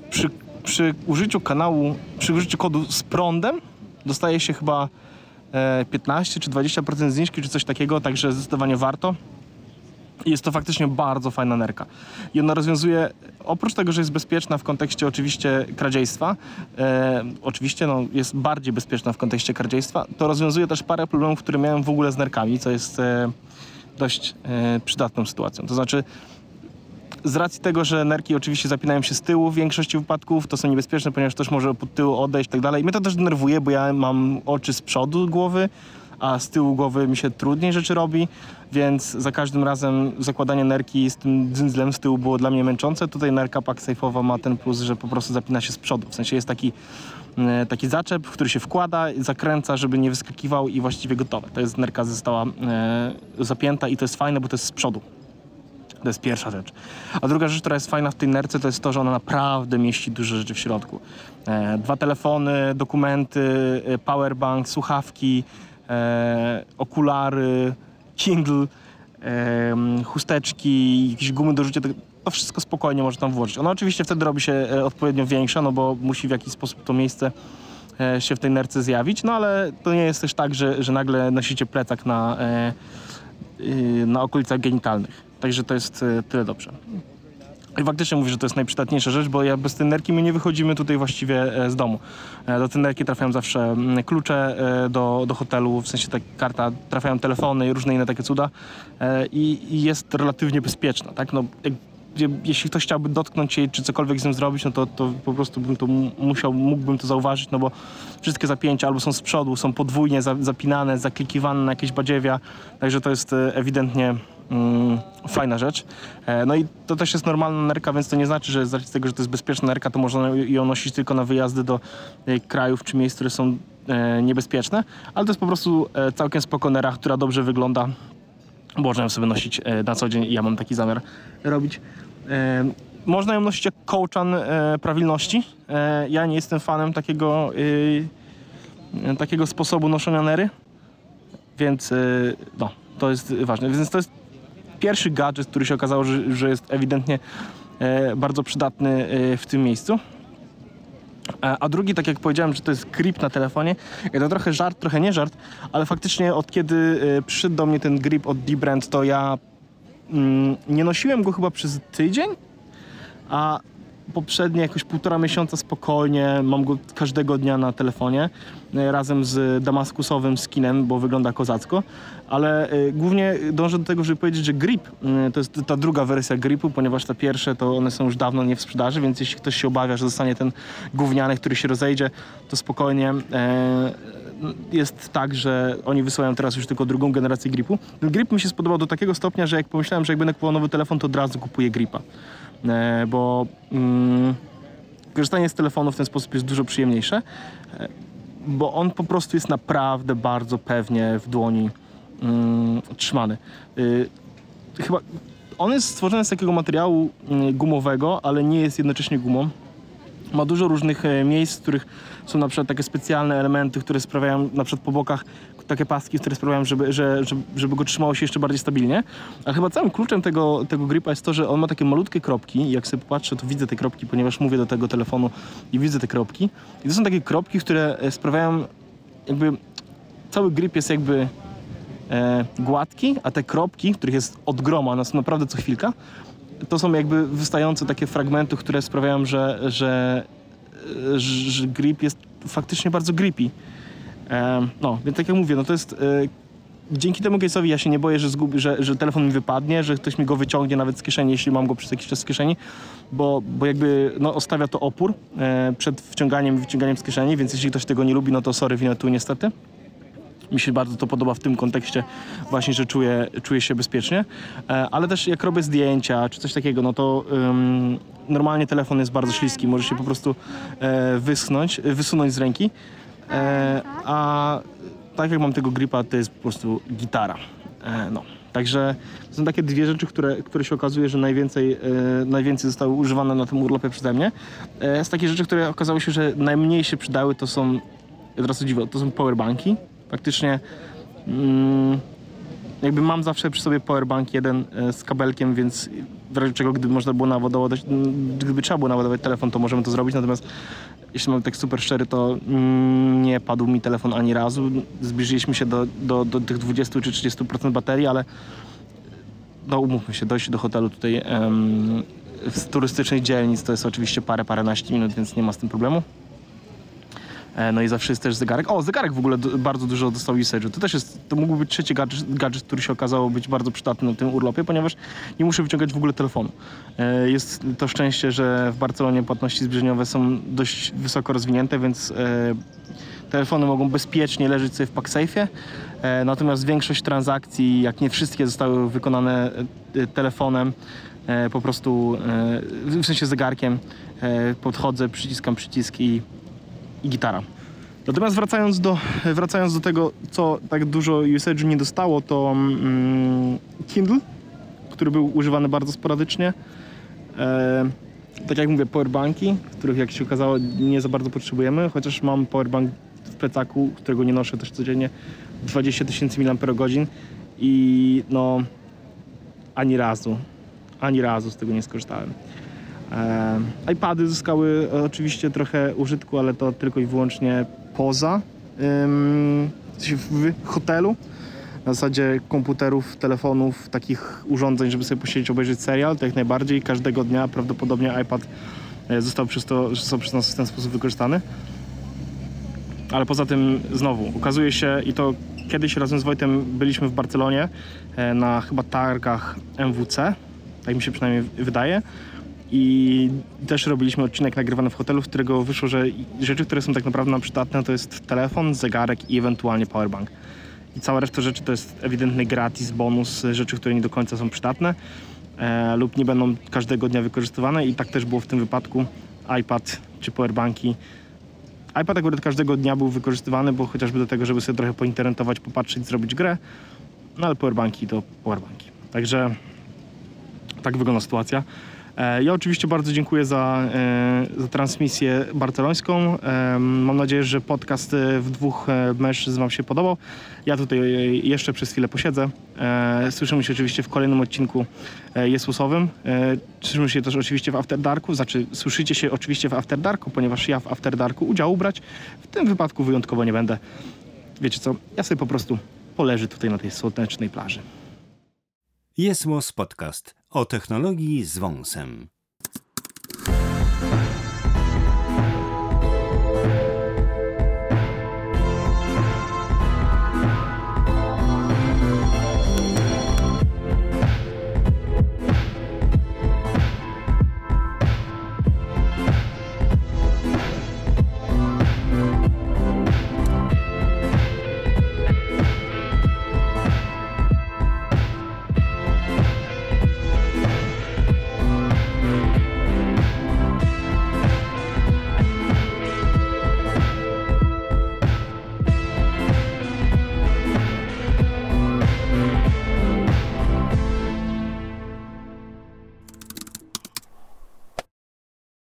przy, przy użyciu kanału, przy użyciu kodu z prądem dostaje się chyba 15 czy 20% zniżki czy coś takiego, także zdecydowanie warto. Jest to faktycznie bardzo fajna nerka. I ona rozwiązuje, oprócz tego, że jest bezpieczna w kontekście oczywiście kradziejstwa, e, oczywiście no, jest bardziej bezpieczna w kontekście kradziejstwa, to rozwiązuje też parę problemów, które miałem w ogóle z nerkami, co jest e, dość e, przydatną sytuacją. To znaczy, z racji tego, że nerki oczywiście zapinają się z tyłu w większości wypadków, to są niebezpieczne, ponieważ też może pod tyłu odejść i tak dalej. Mnie to też denerwuje, bo ja mam oczy z przodu głowy, a z tyłu głowy mi się trudniej rzeczy robi, więc za każdym razem zakładanie nerki z tym dzyndzlem z tyłu było dla mnie męczące. Tutaj nerka packsafe'owa ma ten plus, że po prostu zapina się z przodu. W sensie jest taki, e, taki zaczep, który się wkłada, zakręca, żeby nie wyskakiwał i właściwie gotowe. To jest nerka została e, zapięta i to jest fajne, bo to jest z przodu. To jest pierwsza rzecz. A druga rzecz, która jest fajna w tej nerce, to jest to, że ona naprawdę mieści duże rzeczy w środku. E, dwa telefony, dokumenty, powerbank, słuchawki, e, okulary, Kindle, e, chusteczki, jakieś gumy do rzucia. To, to wszystko spokojnie można tam włożyć. Ona oczywiście wtedy robi się e, odpowiednio większa, no bo musi w jakiś sposób to miejsce e, się w tej nerce zjawić, no ale to nie jest też tak, że, że nagle nosicie plecak na, e, y, na okolicach genitalnych. Także to jest tyle dobrze. I faktycznie mówię, że to jest najprzydatniejsza rzecz, bo ja bez tej nerki my nie wychodzimy tutaj właściwie e, z domu. E, Do tej nerki trafiają zawsze mm, klucze e, do, do hotelu, w sensie ta karta, trafiają telefony i różne inne takie cuda i, i jest relatywnie bezpieczna, tak? No, jak, jeśli ktoś chciałby dotknąć jej, czy cokolwiek z nią zrobić, no to, to po prostu bym to musiał, mógłbym to zauważyć, no bo wszystkie zapięcia albo są z przodu, są podwójnie za, zapinane, zaklikiwane na jakieś badziewia, także to jest ewidentnie mm, fajna rzecz. E, no i to też jest normalna nerka, więc to nie znaczy, że z racji tego, że to jest bezpieczna nerka, to można ją nosić tylko na wyjazdy do e, krajów czy miejsc, które są e, niebezpieczne, ale to jest po prostu e, całkiem spoko nera, która dobrze wygląda, można ją sobie nosić e, na co dzień i ja mam taki zamiar robić. E, Można ją nosić jak kołczan e, prawilności. E, Ja nie jestem fanem takiego, e, takiego sposobu noszenia nery, więc e, no, to jest ważne. Więc to jest pierwszy gadżet, który się okazało, że, że jest ewidentnie e, bardzo przydatny e, w tym miejscu. E, A drugi, tak jak powiedziałem, że to jest grip na telefonie. To trochę żart, trochę nie żart, ale faktycznie od kiedy przyszedł do mnie ten grip od D-Brand, to ja mm, nie nosiłem go chyba przez tydzień, a poprzednie jakoś półtora miesiąca spokojnie, mam go każdego dnia na telefonie, e, razem z damaskusowym skinem, bo wygląda kozacko, ale e, głównie dążę do tego, żeby powiedzieć, że grip e, to jest ta druga wersja gripu, ponieważ te pierwsze to one są już dawno nie w sprzedaży, więc jeśli ktoś się obawia, że zostanie ten gówniany, który się rozejdzie, to spokojnie jest tak, że oni wysyłają teraz już tylko drugą generację gripu. Grip mi się spodobał do takiego stopnia, że jak pomyślałem, że jak będę kupował nowy telefon, to od razu kupuję gripa. E, bo mm, korzystanie z telefonu w ten sposób jest dużo przyjemniejsze, e, bo on po prostu jest naprawdę bardzo pewnie w dłoni mm, trzymany. Y, chyba on jest stworzony z takiego materiału mm, gumowego, ale nie jest jednocześnie gumą. Ma dużo różnych e, miejsc, w których są na przykład takie specjalne elementy, które sprawiają na przykład po bokach takie paski, które sprawiają, żeby, że, żeby, żeby go trzymało się jeszcze bardziej stabilnie. Ale chyba całym kluczem tego, tego gripa jest to, że on ma takie malutkie kropki jak sobie popatrzę, to widzę te kropki, ponieważ mówię do tego telefonu i widzę te kropki. I to są takie kropki, które e, sprawiają jakby cały grip jest jakby e, gładki, a te kropki, których jest od groma, one są naprawdę co chwilka, to są jakby wystające takie fragmenty, które sprawiają, że, że, e, że grip jest faktycznie bardzo grippy. No, więc tak jak mówię, no to jest... E, dzięki temu case'owi ja się nie boję, że, że, że telefon mi wypadnie, że ktoś mi go wyciągnie nawet z kieszeni, jeśli mam go przez jakiś czas z kieszeni, bo, bo jakby no, ostawia to opór e, przed wciąganiem i wyciąganiem z kieszeni, więc jeśli ktoś tego nie lubi, no to sorry, winę tu niestety. Mi się bardzo to podoba w tym kontekście właśnie, że czuję, czuję się bezpiecznie. E, ale też jak robię zdjęcia czy coś takiego, no to ym, normalnie telefon jest bardzo śliski. Może się po prostu e, wyschnąć, wysunąć z ręki. E, a tak jak mam tego gripa, to jest po prostu gitara. E, no. Także to są takie dwie rzeczy, które, które się okazuje, że najwięcej, e, najwięcej zostały używane na tym urlopie przeze mnie. E, z takich rzeczy, które okazało się, że najmniej się przydały, to są, teraz to dziwę, to są powerbanki. Faktycznie mm, jakby mam zawsze przy sobie powerbank jeden e, z kabelkiem, więc w razie czego, gdyby można było naładować, gdyby trzeba było naładować telefon, to możemy to zrobić, natomiast jeśli mam tak super szczery, to mm, nie padł mi telefon ani razu. Zbliżyliśmy się do, do, do tych 20 czy 30% baterii, ale no umówmy się, dojść do hotelu tutaj em, z turystycznych dzielnic to jest oczywiście parę, paręnaście minut, więc nie ma z tym problemu. E, No i zawsze jest też zegarek. O, zegarek w ogóle bardzo dużo dostał usage'u. To też jest, to mógł być trzeci gadżet, gadżet, który się okazało być bardzo przydatny na tym urlopie, ponieważ nie muszę wyciągać w ogóle telefonu. E, Jest to szczęście, że w Barcelonie płatności zbliżeniowe są dość wysoko rozwinięte, więc e, telefony mogą bezpiecznie leżeć sobie w PackSafe'ie, natomiast większość transakcji, jak nie wszystkie zostały wykonane telefonem, po prostu, w sensie zegarkiem, podchodzę, przyciskam przycisk i i gitara. Natomiast wracając do, wracając do tego, co tak dużo usage'u nie dostało, to mm, Kindle, który był używany bardzo sporadycznie. E, tak jak mówię, powerbanki, których jak się okazało nie za bardzo potrzebujemy, chociaż mam powerbank w plecaku, którego nie noszę też codziennie, 20 tysięcy mAh i no ani razu, ani razu z tego nie skorzystałem. E, iPady zyskały e, oczywiście trochę użytku, ale to tylko i wyłącznie poza w hotelu. Na zasadzie komputerów, telefonów, takich urządzeń, żeby sobie posiedzieć, obejrzeć serial, to jak najbardziej. Każdego dnia prawdopodobnie iPad e, został przez, to, został przez nas w ten sposób wykorzystany. Ale poza tym znowu, okazuje się i to kiedyś razem z Wojtem byliśmy w Barcelonie na chyba targach MWC, tak mi się przynajmniej wydaje. I też robiliśmy odcinek nagrywany w hotelu, z którego wyszło, że rzeczy, które są tak naprawdę nam przydatne, to jest telefon, zegarek i ewentualnie powerbank. I cała reszta rzeczy to jest ewidentny gratis, bonus, rzeczy, które nie do końca są przydatne e, lub nie będą każdego dnia wykorzystywane i tak też było w tym wypadku. iPad czy powerbanki. iPad akurat każdego dnia był wykorzystywany, bo chociażby do tego, żeby sobie trochę pointernetować, popatrzeć, zrobić grę, no ale powerbanki to powerbanki. Także tak wygląda sytuacja. E, Ja oczywiście bardzo dziękuję za, e, za transmisję barcelońską. E, Mam nadzieję, że podcast w dwóch mężczyzn Wam się podobał. Ja tutaj jeszcze przez chwilę posiedzę. Słyszymy się oczywiście w kolejnym odcinku Jesusowym. Słyszymy się też oczywiście w After Darku, znaczy słyszycie się oczywiście w After Darku, ponieważ ja w After Darku udziału brać w tym wypadku wyjątkowo nie będę. Wiecie co, ja sobie po prostu poleżę tutaj na tej słonecznej plaży. Jest Podcast o technologii z wąsem.